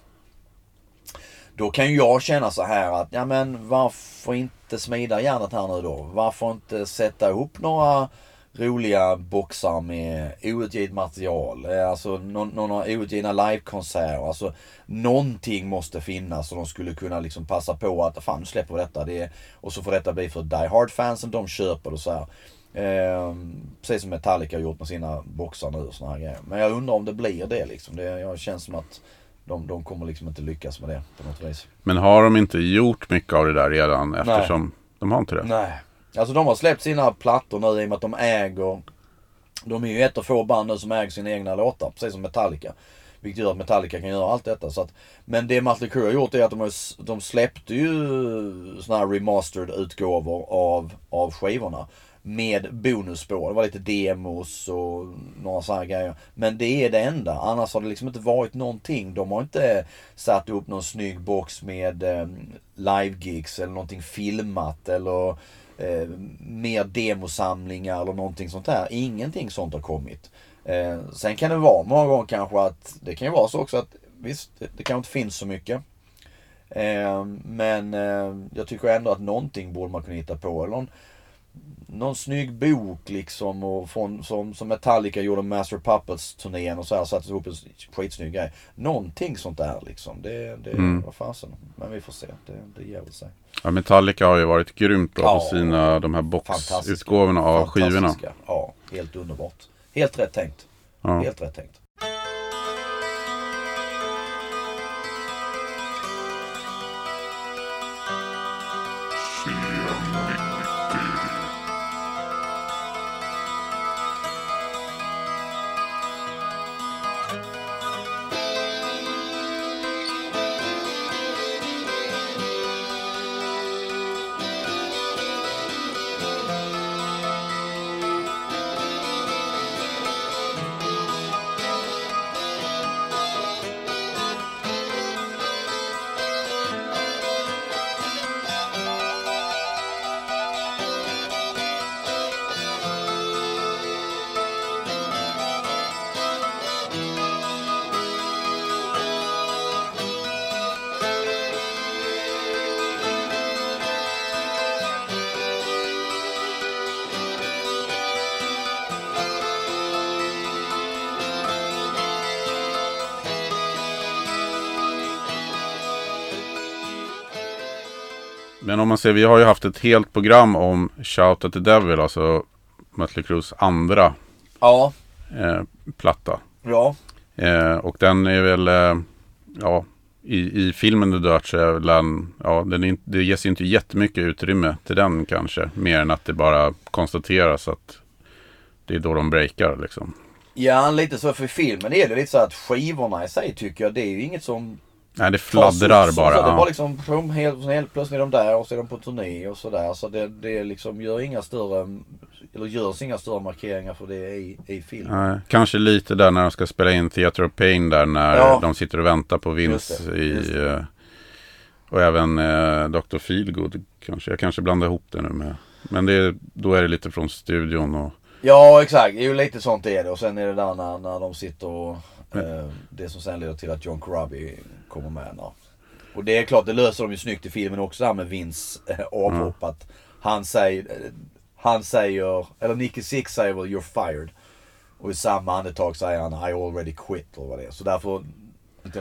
Då kan ju jag känna så här att, ja men varför inte smida järnet här nu då? Varför inte sätta ihop några roliga boxar med outgivet material? Eh, alltså några outgivna livekonserter. Alltså någonting måste finnas så de skulle kunna liksom passa på att, fan nu släpper vi detta. Det är, och så får detta bli för Die Hard-fansen, de köper det och så här. Eh, precis som Metallica har gjort med sina boxar nu och såna här grejer. Men jag undrar om det blir det liksom. Det jag känns som att de, de kommer liksom inte lyckas med det på något vis. Men har de inte gjort mycket av det där redan eftersom de har inte det? Nej. Alltså de har släppt sina plattor nu i och med att de äger De är ju ett av få band nu som äger sina egna låtar, precis som Metallica. Vilket gör att Metallica kan göra allt detta. Så att, men det Mötley Crüe har gjort är att de, har, de släppte ju såna här remastered utgåvor av, av skivorna. Med bonusspår. Det var lite demos och några sådana grejer. Men det är det enda. Annars har det liksom inte varit någonting. De har inte satt upp någon snygg box med eh, live-gigs eller någonting filmat eller eh, mer demosamlingar eller någonting sånt där. Ingenting sånt har kommit. Eh, sen kan det vara många gånger kanske att det kan ju vara så också att visst, det, det kanske inte finns så mycket. Eh, men eh, jag tycker ändå att någonting borde man kunna hitta på. Eller någon, någon snygg bok liksom och från, som, som Metallica gjorde Master Puppets turnén och så här satte ihop en skitsnygg grej. Någonting sånt där liksom. Det, det Mm. vad fasen. Men vi får se. Det, det ger väl sig. Ja, Metallica har ju varit grymt bra Ja. på sina, de här boxutgåvorna av skivorna. Ja, helt underbart. Helt rätt tänkt. Ja. Helt rätt tänkt. Men om man ser, vi har ju haft ett helt program om Shout at the Devil, alltså Mötley Crues andra Ja, eh, platta. ja. Eh, och den är väl, eh, ja, i, i filmen The Dirt så är den, ja, den är, det ges ju inte jättemycket utrymme till den kanske. Mer än att det bara konstateras att det är då de breakar liksom. Ja, lite så för filmen är det lite så att skivorna i sig tycker jag, det är ju inget som Nej, det fladdrar så- bara. Så det är ja. bara liksom, pum, helt, helt plötsligt är de där och så är de på turné och sådär. Så det, det liksom gör inga större, eller görs inga större markeringar för det i, i filmen. Nej, kanske lite där när de ska spela in Theater of Pain där när Ja. de sitter och väntar på Vince det, i... det. eh, och även eh, Dr. Feelgood kanske. Jag kanske blandar ihop det nu med. Men det, är- då är det lite från studion och... Ja exakt, jo lite sånt är det. Och sen är det där när, när de sitter och eh, det som sen leder till att John Corabi kommer med. När. Och det är klart, det löser de ju snyggt i filmen också där med Vince eh, avhopp. Att han säger, eh, han säger, eller Nicky Six säger väl you're fired. Och i samma andetag säger han I already quit eller vad det är. Så därför,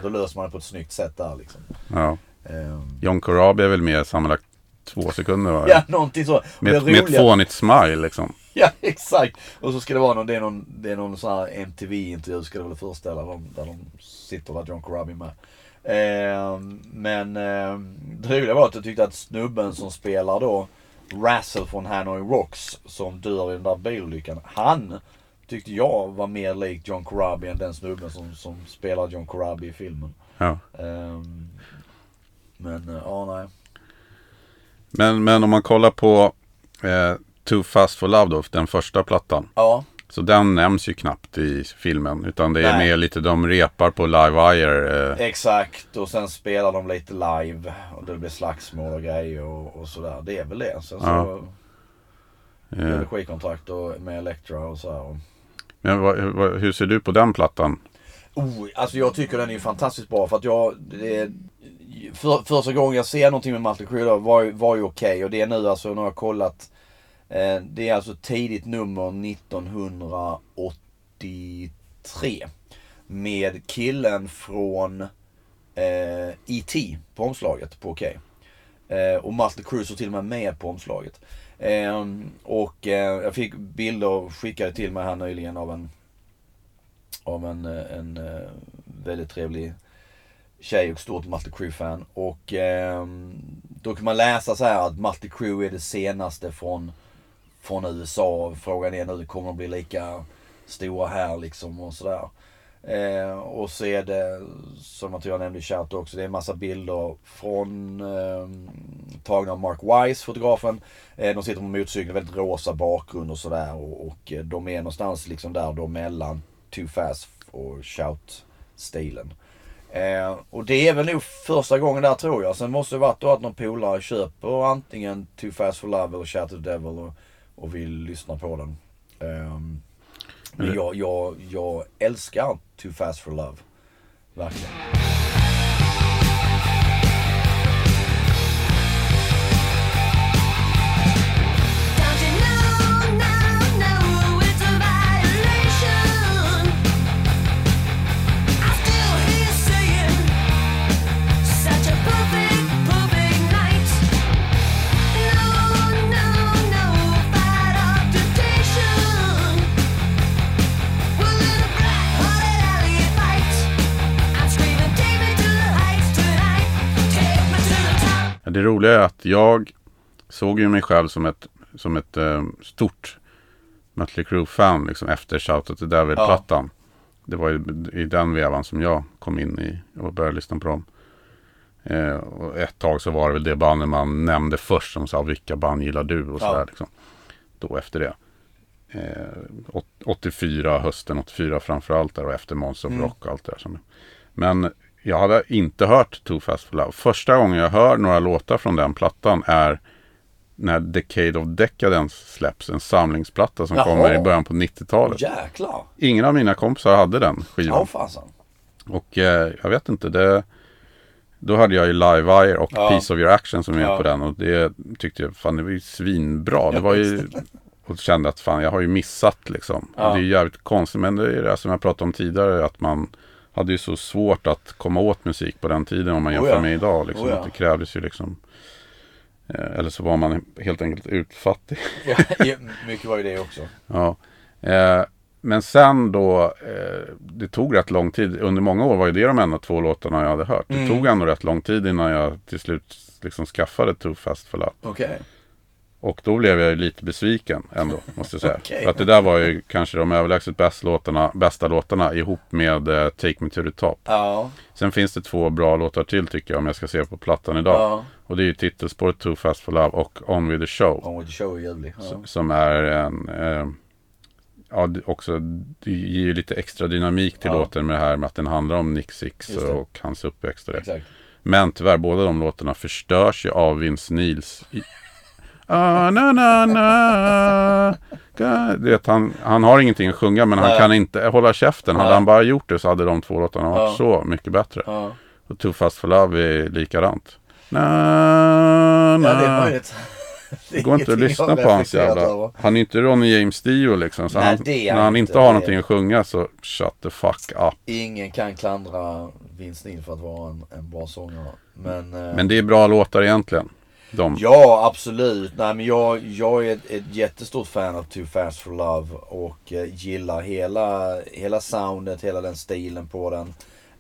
då löser man det på ett snyggt sätt där liksom. Ja. Ehm, John Corabi är väl med sammanlagt två sekunder va? ja, någonting så. Med, med ett fånigt smile liksom. Ja exakt. Och så ska det vara någon, det är någon, det är någon sån här MTV-intervju ska det väl föreställa dem, där de sitter där John Corabi med. Ehm, men eh, det roliga var att jag tyckte att snubben som spelar då Razzle från Hanoi Rocks som dör i den där bilolyckan. Han tyckte jag var mer lik John Corabi än den snubben som, som spelar John Corabi i filmen. Ja. Ehm, men eh, ja nej. Men, men om man kollar på eh, Too Fast For Love då, den första plattan. Ja. Så den nämns ju knappt i filmen. Utan det är Nej. mer lite, de repar på Live Wire. Eh, Exakt och sen spelar de lite live och det blir slagsmål och grejer och, och sådär. Det är väl det. Sen så Ja. det eh. skivkontrakt och med Elektra och så här. Men vad, vad, hur ser du på den plattan? oh, alltså jag tycker den är fantastiskt bra för att jag... Det för, första gången jag ser någonting med då var, var ju okej och det är nu alltså, nu har jag kollat. Eh, det är alltså tidigt nummer 1983. Med killen från eh, E.T. på omslaget på Okej. Eh, och Master Cruise var till och med med på omslaget. Eh, och eh, jag fick bilder skickade till mig här nyligen av en av en, eh, en eh, väldigt trevlig tjej och stort Master Crew-fan. Och då kan man läsa så här att Master Crew är det senaste från, från USA. Frågan är nu, kommer de bli lika stora här liksom och sådär. Eh, och så är det, som jag tror jag nämnde i chatt också, det är en massa bilder från eh, tagna av Mark Wise, fotografen. Eh, de sitter på motorcykeln, väldigt rosa bakgrund och sådär. Och, och eh, de är någonstans liksom där då mellan Too Fast och Shout-stilen. Eh, och det är väl nog första gången där tror jag. Sen måste det varit då att någon polare köper antingen Too Fast For Love eller Shout to the Devil och, och vill lyssna på den. Ehm, men jag, jag, jag älskar Too Fast For Love. Verkligen. Det roliga är att jag såg ju mig själv som ett, som ett eh, stort Mötley Crüe-fan liksom, efter Shout at the Devil-plattan. Det var ju i den vevan som jag kom in i och började lyssna på dem. Eh, och ett tag så var det väl det bandet man nämnde först som sa vilka band gillar du och Ja. sådär. Liksom. Då efter det. Eh, åt- 84, hösten 84 framförallt där och efter Monster of Rock och allt det där. Men jag hade inte hört Too Fast For Love. Första gången jag hör några låtar från den plattan är när Decade of Decadence släpps. En samlingsplatta som Jaha. kommer i början på 90-talet. Jäklar. Ingen av mina kompisar hade den Ja skivan. fasen. Och eh, jag vet inte, det, då hade jag ju Live Wire och Ja. Piece of Your Action som är Ja. på den. Och det tyckte jag, fan det var ju svinbra. Det var ju, och kände att fan jag har ju missat liksom. Ja. Det är ju jävligt konstigt. Men det är det som jag pratade om tidigare. Att man hade ju så svårt att komma åt musik på den tiden om man Oh jämför ja. med idag. Liksom. Oh ja. Att det krävdes ju liksom Eh, eller så var man helt enkelt utfattig. Ja, mycket var ju det också. Ja. Eh, men sen då, eh, det tog rätt lång tid. Under många år var ju det de enda två låtarna jag hade hört. Det Mm. tog ändå rätt lång tid innan jag till slut liksom skaffade Too Fast For Love. Okej. Och då blev jag ju lite besviken ändå, måste jag säga. Okej. För att det där var ju kanske de överlägset bästa låtarna, bästa låtarna ihop med eh, Take Me To The Top. Ja. Sen finns det två bra låtar till tycker jag om jag ska se på plattan idag. Ja. Och det är ju titelspåret Too Fast For Love och On With The Show. On with the show är jävlig. Ja. Som är en, eh, ja också, det ger ju lite extra dynamik till låten med det här med att den handlar om Nick Six och hans uppväxt och det. Exakt. Men tyvärr, båda de låtarna förstörs ju av Vince Neils. Ah, na, na, na. Du vet, han, han har ingenting att sjunga men han Nej. kan inte hålla käften. Hade Nej. han bara gjort det så hade de två låtarna varit Ja. så mycket bättre. Ja. Och Too Fast For Love är likadant. Na, Ja, na. det är möjligt. Det går inte att lyssna på hans jävla... Han är inte Ronny James Dio liksom. Så Nej, han, när han han inte, inte har är- någonting att sjunga så shut the fuck up. Ingen kan klandra Vince Neil för att vara en, en bra sångare. Men, eh, Men det är bra låtar egentligen. De. Ja, absolut. Nej, men jag, jag är ett, ett jättestort fan av Too Fast For Love och eh, gillar hela, hela soundet, hela den stilen på den.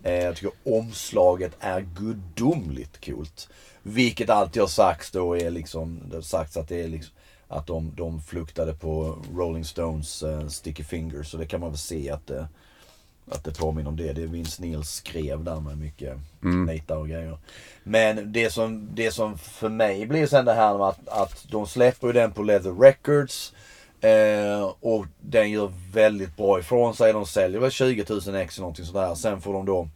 Eh, jag tycker omslaget är gudomligt coolt. Vilket alltid har sagts då är liksom, det har sagts att det är liksom att de, de fluktade på Rolling Stones eh, Sticky Fingers. Så det kan man väl se att det, att det påminner om det. Det är Vince Neil skrev där med mycket nitar och grejer. Men det som, det som för mig blir sen det här med att, att de släpper den på Leather Records. Eh, och den gör väldigt bra ifrån sig. De säljer väl 20 000 ex eller någonting sådär. Sen får de då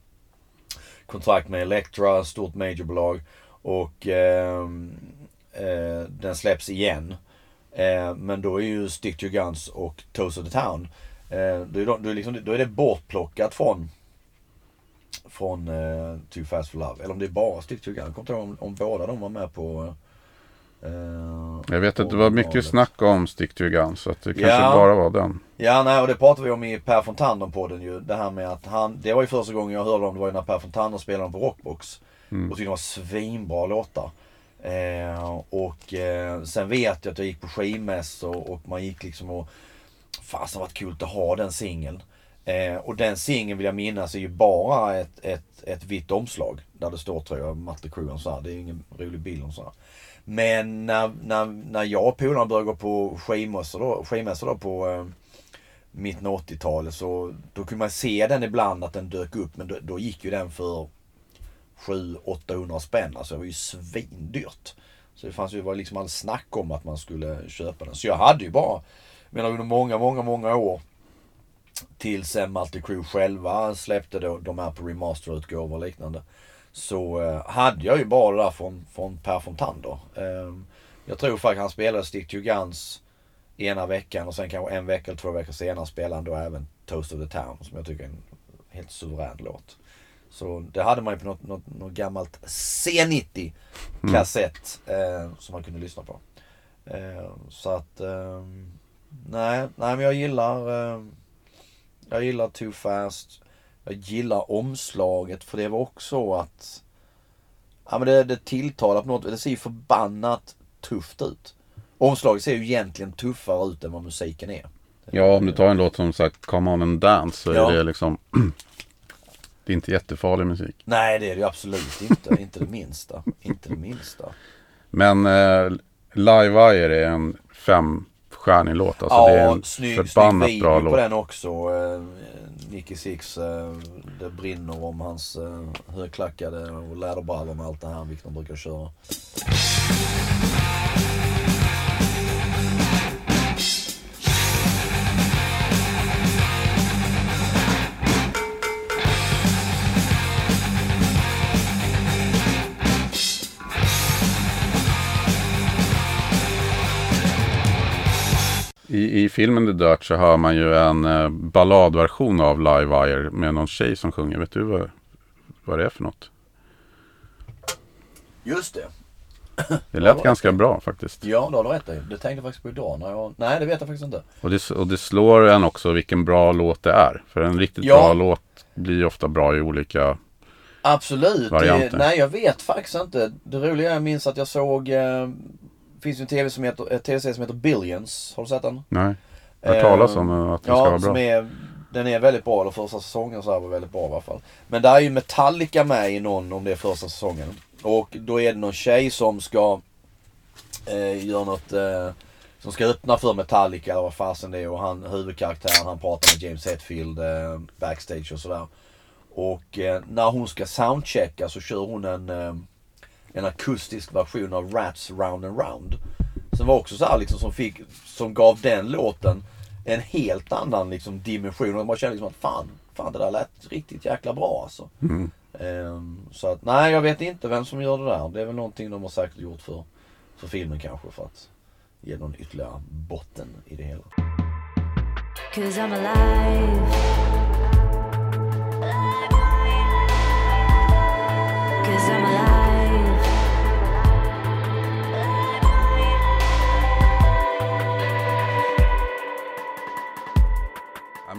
kontrakt med Elektra, stort majorbolag. Och ehm, eh, den släpps igen. Eh, men då är ju Stick to Guns och Toast of the Town. Eh, då, är de, då, är liksom, då är det bortplockat från från eh, Too Fast For Love. Eller om det är bara Stick to Your Guns. Jag kommer inte ihåg om, om båda de var med på eh, Jag vet att det var mycket snack om Stick to Guns. Så att det kanske Ja. bara var den. Ja, nej, och det pratade vi om i Per Fontander på den ju. Det här med att han, det var ju första gången jag hörde om det var ju när Per Fontander spelade dem på Rockbox. Och tyckte det var svinbra låtar. Eh, och eh, sen vet jag att jag gick på skivmässor och man gick liksom och Fasen vad kul att ha den singeln. Eh, och den singeln vill jag minnas är ju bara ett, ett, ett vitt omslag. Där det står tror jag Matte Crew och så här. Det är ingen rolig bild och så här. Men när, när, när jag och polarna började gå på skivmässor då, skivmässor då på eh, mitten av 80-talet så då kunde man se den ibland att den dök upp men då, då gick ju den för 700-800 spänn. Alltså det var ju svindyrt. Så det fanns ju, var liksom all snack om att man skulle köpa den. Så jag hade ju bara, menar under många, många, många år tills sen Multi Crew själva släppte då, de här på remasterutgåvor och liknande. Så eh, hade jag ju bara det där från, från Per Fontander. Eh, jag tror faktiskt han spelade Stick to Guns ena veckan och sen kanske en vecka eller två veckor senare spelade han då även Toast of the Town som jag tycker är en helt suverän låt. Så det hade man ju på något, något, något gammalt C90 kassett eh, som man kunde lyssna på. Eh, så att eh, nej, nej men jag gillar eh, jag gillar Too Fast. Jag gillar omslaget för det var också att Ja men det, det tilltalar på något Det ser ju förbannat tufft ut. Omslaget ser ju egentligen tuffare ut än vad musiken är. Ja, om du tar en låt som sagt Come On and Dance så Ja. är det liksom Det är inte jättefarlig musik. Nej det är det ju absolut inte. inte det minsta. Inte det minsta. Men eh, Live Wire är en femstjärnig låt. Alltså det är ja, en snygg, snygg förbannat video bra på låt. den också. Eh, Nicky Six, eh, det brinner om hans eh, högklackade och läderbrallor med allt det här vilket de brukar köra. I, I filmen The Dirt så hör man ju en eh, balladversion av Live Wire med någon tjej som sjunger. Vet du vad, vad det är för något? Just det. Det lät Ja, ganska bra faktiskt. Ja, det har du rätt i. Det tänkte jag faktiskt på idag. När jag... Nej, det vet jag faktiskt inte. Och det, och det slår en också vilken bra låt det är. För en riktigt Ja. bra låt blir ofta bra i olika Absolut. Det, varianter. nej, jag vet faktiskt inte. Det roliga är jag minns att jag såg... Eh, finns ju en tv som heter, tv-serie som heter Billions. Har du sett den? Nej. Jag har talas om Eh, att den ska ja, vara som bra. är, den är väldigt bra. Den första säsongen så här var väldigt bra i alla fall. Men där är ju Metallica med i någon om det är första säsongen. Och då är det någon tjej som ska eh, göra något eh, som ska öppna för Metallica eller vad fasen det är. Och han, huvudkaraktären han pratar med James Hetfield eh, backstage och sådär. Och eh, när hon ska soundchecka så kör hon en, eh, en akustisk version av Rats Round and Round. Som var också så här liksom som fick, som gav den låten en helt annan liksom dimension. Och man kände liksom att fan, fan det där lät riktigt jäkla bra alltså. Ehm, så att nej jag vet inte vem som gör det där. Det är väl någonting de har säkert gjort för, för filmen kanske för att ge någon ytterligare botten i det hela. Cause I'm alive. Cause I'm alive.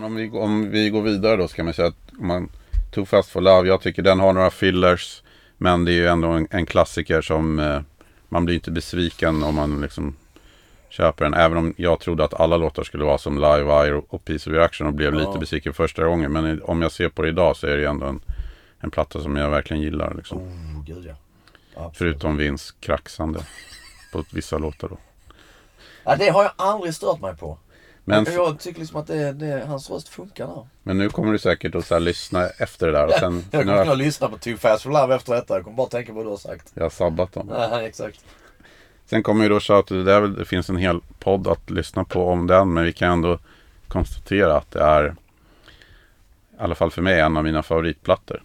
Om, vi, om vi går vidare då så kan man säga att om man Too Fast For Love, jag tycker den har några fillers. Men det är ju ändå en, en klassiker som eh, man blir inte besviken om man liksom köper den. Även om jag trodde att alla låtar skulle vara som Live Wire och, och Peace of Reaction och blev Ja. lite besviken första gången. Men om jag ser på det idag så är det ändå en, en platta som jag verkligen gillar. Liksom. Oh gud ja. Absolut. Förutom Vince kraxande på vissa låtar då. Ja, det har jag aldrig stört mig på. Men, jag tycker liksom att det, det, hans röst funkar där. men nu kommer du säkert att så här, lyssna efter det där. Och sen, Jag kommer jag, lyssna på Too Fast For Love efter detta. Jag kommer bara tänka på vad du har sagt. jag har sabbat dem. Nej, exakt. Sen kommer ju då Shout the Devil. Det finns en hel podd att lyssna på om den. Men vi kan ändå konstatera att det är i alla fall för mig en av mina favoritplattor.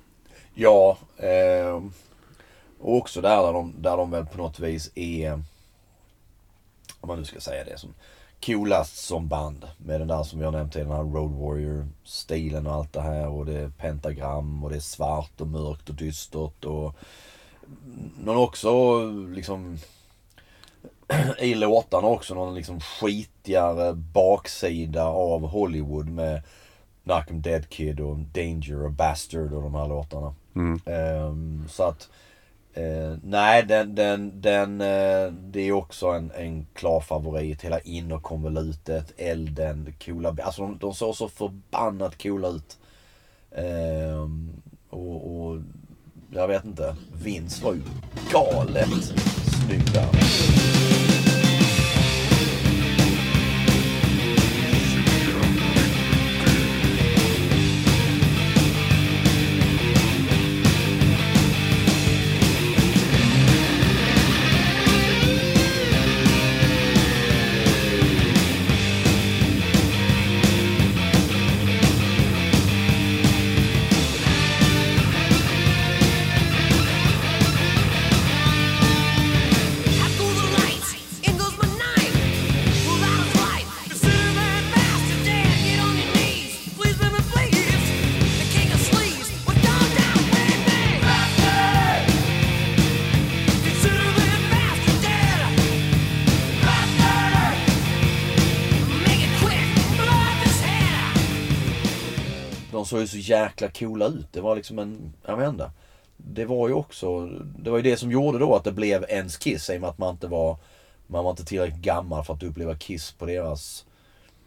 Ja, eh, och också där, där de, där de väl på något vis är, om man nu ska säga det, som coolast som band. Med den där som vi har nämnt den här Road Warrior-stilen och allt det här. Och det är pentagram och det är svart och mörkt och dystert. Och någon också liksom i låtarna också någon liksom skitigare baksida av Hollywood med Knock 'em Dead Kid och Danger och Bastard och de här låtarna. Mm. Ehm, så att eh, nej den, den, den eh, det är också en, en klar favorit. Hela innerkonvolutet, elden, coola. Alltså de, de såg så förbannat coola ut. Eh, och, och jag vet inte. Vinst var ju galet snygg där. Såg ju så jäkla coola ut. Det var liksom en, jag vet inte. Det var ju också, det var ju det som gjorde då att det blev ens Kiss. I och med att man inte var, man var inte tillräckligt gammal för att uppleva Kiss på deras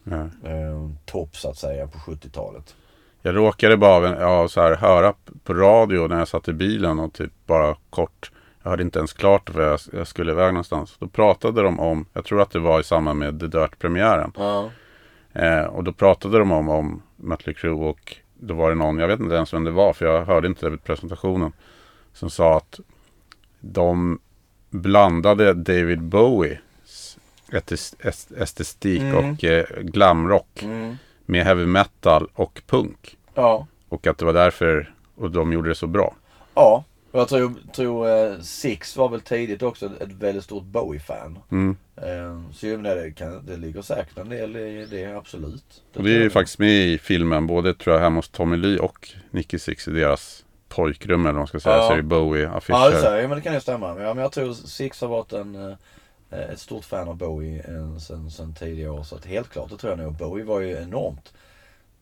Ja. eh, topp så att säga på 70-talet. Jag råkade bara ja, så här, höra på radio när jag satt i bilen och typ bara kort. Jag hörde inte ens klart för jag, jag skulle iväg någonstans. Då pratade de om, jag tror att det var i samband med The Dirt-premiären. Ja. Eh, och då pratade de om, om Mötley Crüe och då var det någon, jag vet inte ens vem det var för jag hörde inte presentationen. Som sa att de blandade David Bowies estetik och eh, glamrock Mm. med heavy metal och punk. Ja. Och att det var därför och de gjorde det så bra. Ja. Jag tror, tror eh, Six var väl tidigt också ett väldigt stort Bowie-fan. Mm. Eh, så jag menar, det, kan, det ligger säkert en del i det, absolut. Och det är ju faktiskt med i filmen, både tror jag hemma hos Tommy Lee och Nicky Six i deras pojkrum eller vad man ska säga. Ja. Så är det Bowie-affischer. Ja, det säger. Men det kan ju stämma. Ja, men jag tror Six har varit en, eh, ett stort fan av Bowie sen, sen tidigare år. Så att helt klart, det tror jag nog. Bowie var ju enormt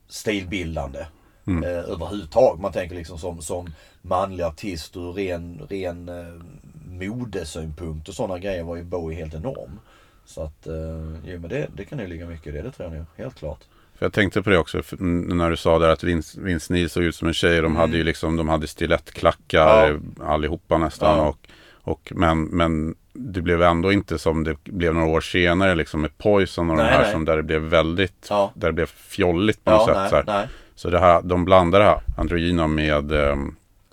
stilbildande. Mm. Eh, överhuvudtaget. Man tänker liksom som, som manlig artist ur ren, ren eh, modesynpunkt och sådana grejer var ju Bowie helt enorm. Så att, eh, jo men det, det kan ju ligga mycket i det, det tror jag nog. Helt klart. För jag tänkte på det också när du sa där att Vince, Vince Neil såg ut som en tjej. De hade ju liksom, de hade stilettklackar allihopa nästan. Ja. Och, och, men, men det blev ändå inte som det blev några år senare liksom med Poison och de Nej, här nej. som där det blev väldigt, Ja. där det blev fjolligt på något Ja, sätt. nej, så, så det här, de blandar det här androgyna med eh,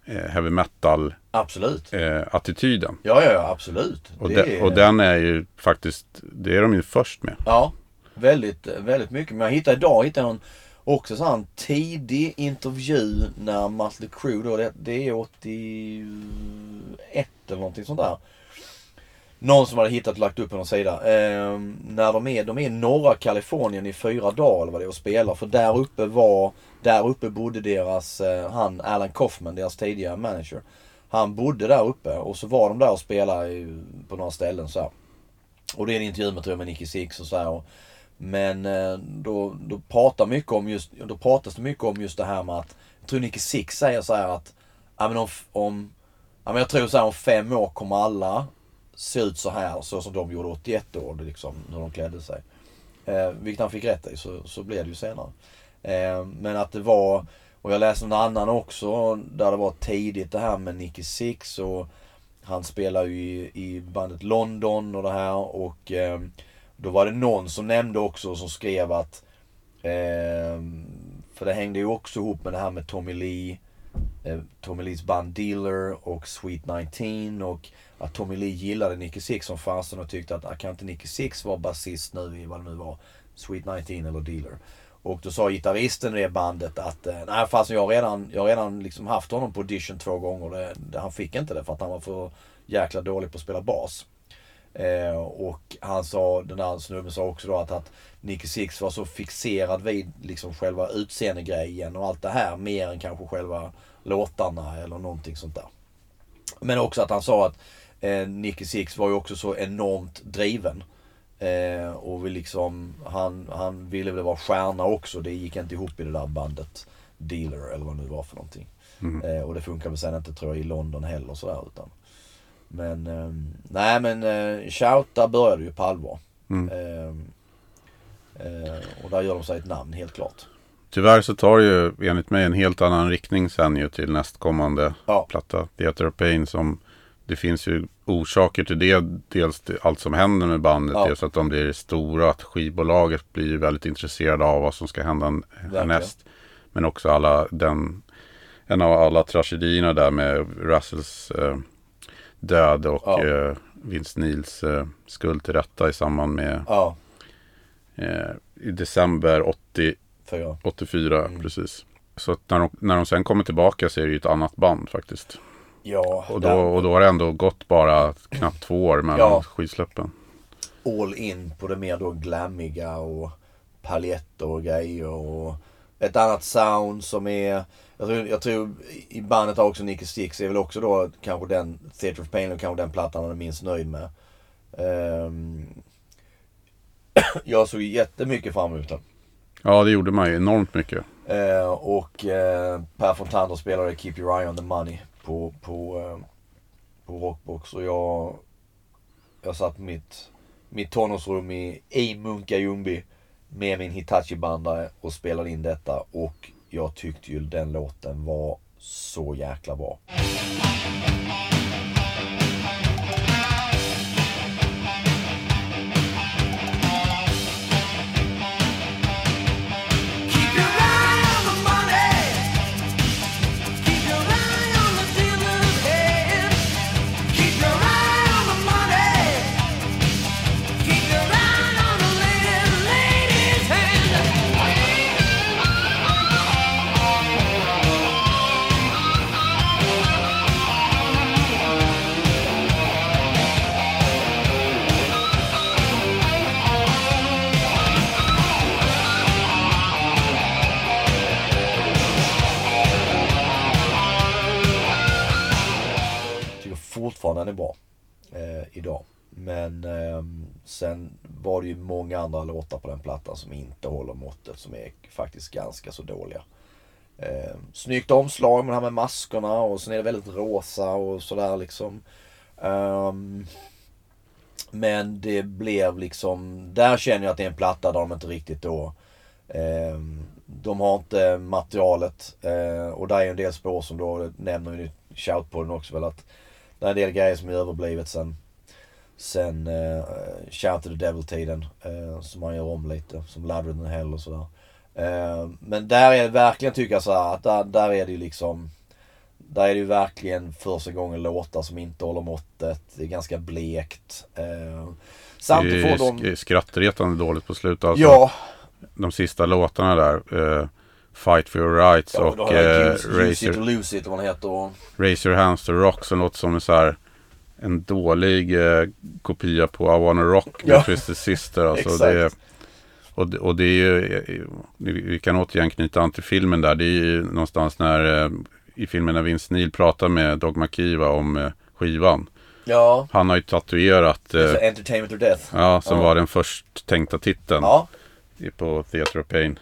heavy metal Absolut. eh, attityden. Ja, ja, ja absolut. Och, de, är- och den är ju faktiskt, det är de ju först med. Ja, väldigt, väldigt mycket. Men jag hittade idag hittade jag någon också så en tidig intervju när Mötley Crüe då, det, det är 81 eller någonting sånt där. Någon som hade hittat och lagt upp på någon sida. Eh, när de är, de är i norra Kalifornien i fyra dagar eller vad det är och spelar. För där uppe var, där uppe bodde deras, eh, han Alan Kaufman, deras tidigare manager. Han bodde där uppe och så var de där och spelade på några ställen så här. Och det är en intervju med, tror jag, med Nicky Six och så här. Och, men eh, då, då, pratar mycket om just, då pratas det mycket om just det här med att, jag tror Nicky Six säger så här att, ja men om, om ja men jag tror så här om fem år kommer alla se ut så här så som de gjorde 81 år, liksom, när de klädde sig. Eh, vilket han fick rätt i, så, så blev det ju senare. Eh, men att det var, och jag läste en annan också, där det var tidigt det här med Nicky Six och han spelar ju i, i bandet London och det här och eh, då var det någon som nämnde också som skrev att eh, för det hängde ju också ihop med det här med Tommy Lee Tommy Lees band Dealer och Sweet 19 och att Tommy Lee gillade Nicky Six som fasen och tyckte att ah, kan inte Nicky Six vara basist nu i vad det nu var Sweet 19 eller Dealer. Och då sa gitarristen i det bandet att eh, nej fasen jag har redan, jag har redan liksom haft honom på audition två gånger. Det, det, han fick inte det för att han var för jäkla dålig på att spela bas. Eh, och han sa, den där snubben sa också då att, att Nicky Six var så fixerad vid liksom själva utseendegrejen och allt det här mer än kanske själva låtarna eller någonting sånt där. Men också att han sa att eh, Nicky Six var ju också så enormt driven. Eh, och vi liksom, han, han ville väl vara stjärna också. Det gick inte ihop i det där bandet Dealer eller vad det nu var för någonting. Eh, och det funkar väl sen inte tror jag i London heller sådär utan. Men eh, nej men eh, Shout där började ju på allvar. Eh, eh, och där gör de sig ett namn helt klart. Tyvärr så tar det ju enligt mig en helt annan riktning sen ju till nästkommande Ja. platta. Theater of Pain som det finns ju orsaker till det. Dels till allt som händer med bandet. Ja. Dels att de blir stora. Att skivbolaget blir väldigt intresserade av vad som ska hända härnäst. Men också alla den en av alla tragedierna där med Russells eh, död och Ja. eh, Vince Neils eh, skuld till rätta i samband med Ja, eh, i december 80 fyra. 84, precis. Så när de, när de sen kommer tillbaka så är det ju ett annat band faktiskt. Ja, Och då, och då har det ändå gått bara knappt två år mellan Ja. skivsläppen. all in på det mer då glammiga och paljetter och grejer och ett annat sound som är jag tror, jag tror i bandet har också Nicky Six är väl också då kanske den Theatre of Pain och kanske den plattan han är minst nöjd med. Ehm, jag såg jättemycket fram emot den. Ja, det gjorde man ju enormt mycket. Eh, och eh, Per Fontander spelade Keep Your Eye On The Money på, på, eh, på Rockbox. Och jag, jag satt på mitt, mitt tonårsrum i, i Munka Ljungby med min Hitachi-bandare och spelade in detta. Och jag tyckte ju den låten var så jäkla bra. Fortfarande är bra. Eh, idag. Men eh, sen var det ju många andra låtar på den plattan som inte håller måttet. Som är faktiskt ganska så dåliga. Eh, snyggt omslag med det här med maskerna och sen är det väldigt rosa och sådär liksom. Um, men det blev liksom, där känner jag att det är en platta där de inte riktigt då eh, De har inte materialet eh, och där är en del spår som då nämner ju shoutpodden också väl att det är en del grejer som är överblivet sen Sen eh, Shout to the Devil-tiden eh, som man gör om lite, som Louder than Hell och sådär. Eh, men där är det verkligen tycker jag så här, att där, där är det ju liksom Där är det ju verkligen första gången låtar som inte håller måttet. Det är ganska blekt. Det samtidigt får de... sk- skrattretande dåligt på slutet. Alltså, Ja, De sista låtarna där. eh, Fight for your rights ja och har eh, Use, use Raise, it or lose it vad den heter. Och, your hands to rock som låter som en så här en dålig eh, kopia på I wanna rock med Ja. Twisted Sister. Alltså, det, är- och, det- och det är ju, eh, vi kan återigen knyta an till filmen där. Det är ju någonstans när eh, i filmen när Vince Neil pratar med Dog McKeeva om eh, skivan. ja, Han har ju tatuerat, eh, Entertainment or Death. ja, som Ja. var den först tänkta titeln Ja, på Theatre of Pain.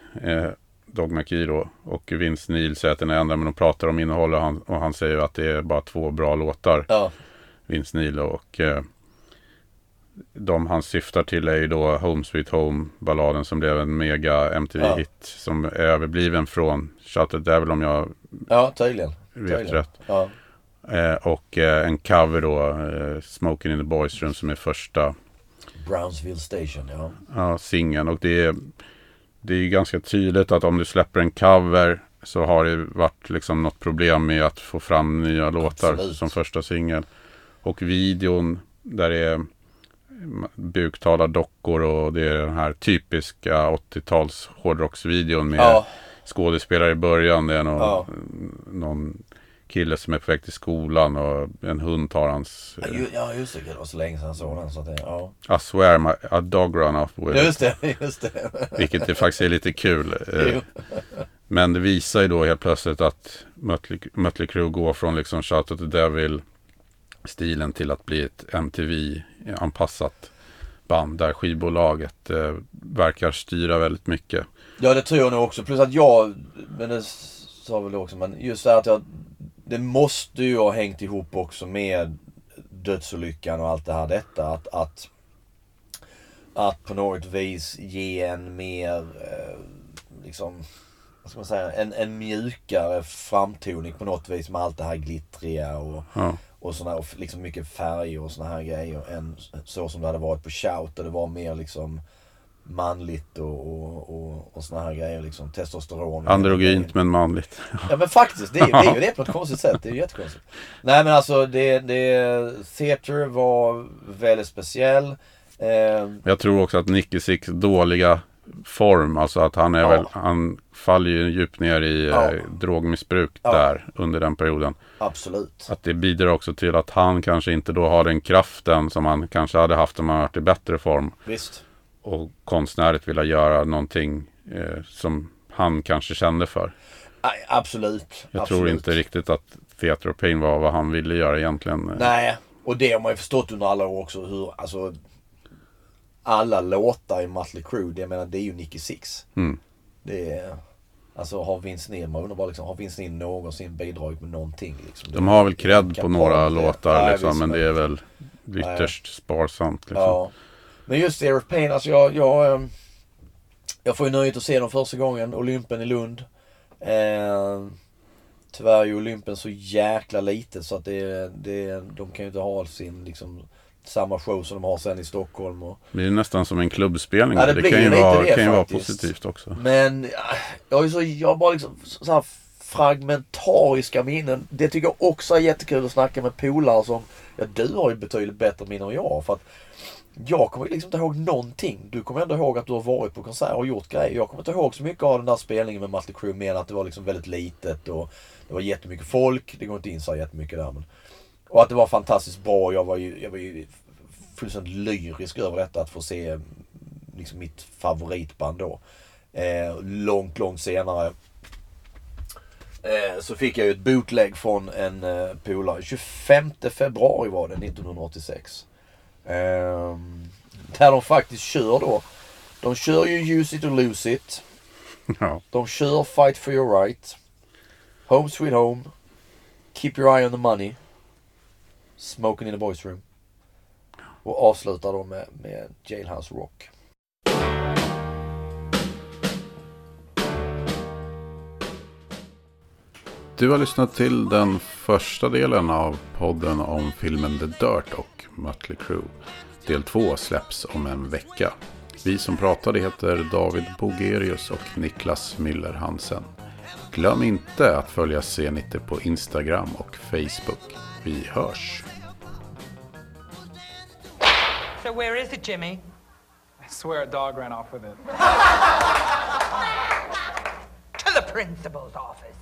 Dog McKee då. Och Vince Neil säger att den är ändra men de pratar om innehåll och han, och han säger att det är bara två bra låtar. ja, Vince Neil och eh, de han syftar till är ju då Home Sweet Home balladen som blev en mega MTV-hit som är överbliven från Shout the Devil om jag ja tydligen. vet tydligen. rätt. Ja. Eh, och eh, en cover då, eh, Smoking in the Boys Room som är första Brownsville Station, ja. ja, singeln. Och det är, det är ju ganska tydligt att om du släpper en cover så har det varit liksom något problem med att få fram nya låtar Absolut. som första singel. Och videon där det är buktalardockor och det är den här typiska 80-tals hårdrocksvideon med Ja, skådespelare i början. Det är någon, Ja. någon kille som är på väg till skolan och en hund tar hans... Ja, ju- ja just det, det var så länge sedan jag såg den så att det, ja. I swear my, a dog run off with it. Just det, just det. Vilket det faktiskt är lite kul. Eh. Men det visar ju då helt plötsligt att Mötley, Mötley Crüe går från liksom Shout at the Devil stilen till att bli ett MTV-anpassat band där skivbolaget eh, verkar styra väldigt mycket. Ja det tror jag nog också. Plus att jag, men det sa väl också, men just det här att jag, det måste ju ha hängt ihop också med dödsolyckan och allt det här detta. Att, att, att på något vis ge en mer, eh, liksom, vad ska man säga, en, en mjukare framtoning på något vis med allt det här glittriga och, Ja. och såna, och liksom mycket färg och såna här grejer. Än så som det hade varit på Shout där det var mer liksom manligt och, och, och, och såna här grejer liksom. Testosteron. Androgynt men manligt. Ja men faktiskt, det är, det är ju det på ett konstigt sätt. Det är ju jättekonstigt. Nej men alltså det, det Theater var väldigt speciell. Eh, Jag tror också att Nicky Six dåliga form, alltså att han är Ja. väl, han faller ju djupt ner i Ja. eh, drogmissbruk Ja. där under den perioden. absolut. Att det bidrar också till att han kanske inte då har den kraften som han kanske hade haft om han varit i bättre form. Visst. Och konstnärligt vilja göra någonting eh, som han kanske kände för. Nej, absolut. Jag absolut. tror inte riktigt att Theater of Pain var vad han ville göra egentligen. Nej, och det har man ju förstått under alla år också hur, alltså alla låtar i Mötley Crüe, det, jag menar det är ju Nicky Six. Mm. Det är, alltså har Vince Neil, man undrar bara liksom, har Vince Neil någonsin bidragit med någonting liksom? De har väl cred på några låtar liksom, men det är väl ytterst sparsamt. Liksom. Ja. Men just of Pain, alltså jag, jag, ehm, jag får ju nöjet att se dem första gången, Olympen i Lund. Eh, tyvärr är ju Olympen så jäkla litet så att det, det, de kan ju inte ha sin liksom samma show som de har sen i Stockholm. Och, Det blir nästan som en klubbspelning. Ja, det det, kan ju lite vara, det kan ju vara positivt också. men ja, jag har ju så, jag har bara liksom så här fragmentariska minnen. Det tycker jag också är jättekul att snacka med polare som, ja du har ju betydligt bättre minnen än jag. För att jag kommer liksom inte ihåg någonting. Du kommer ändå ihåg att du har varit på konserter och gjort grejer. Jag kommer inte ihåg så mycket av den där spelningen med Mötley Crüe mer än att det var liksom väldigt litet och det var jättemycket folk. Det går inte in så jättemycket där men. Och att det var fantastiskt bra. Jag var ju, jag var ju fullständigt lyrisk över detta att få se mm, liksom mitt favoritband då. Eh, långt, långt senare eh, så fick jag ju ett bootleg från en eh, polare. 25 februari var det 1986. Ehm, där de faktiskt kör då. De kör ju Use it or lose it. Ja. De kör Fight for your right. Home Sweet Home. Keep Your Eye On The Money. Smoking in the Boys Room. Och avslutar då med, med Jailhouse Rock. Du har lyssnat till den första delen av podden om filmen The Dirt och Mötley Crüe. Del två släpps om en vecka. Vi som pratade heter David Bogerius och Niklas Müller Hansen. Glöm inte att följa C90 på Instagram och Facebook. Vi hörs! So where is it, Jimmy? I swear a dog ran off with it. To the principal's office.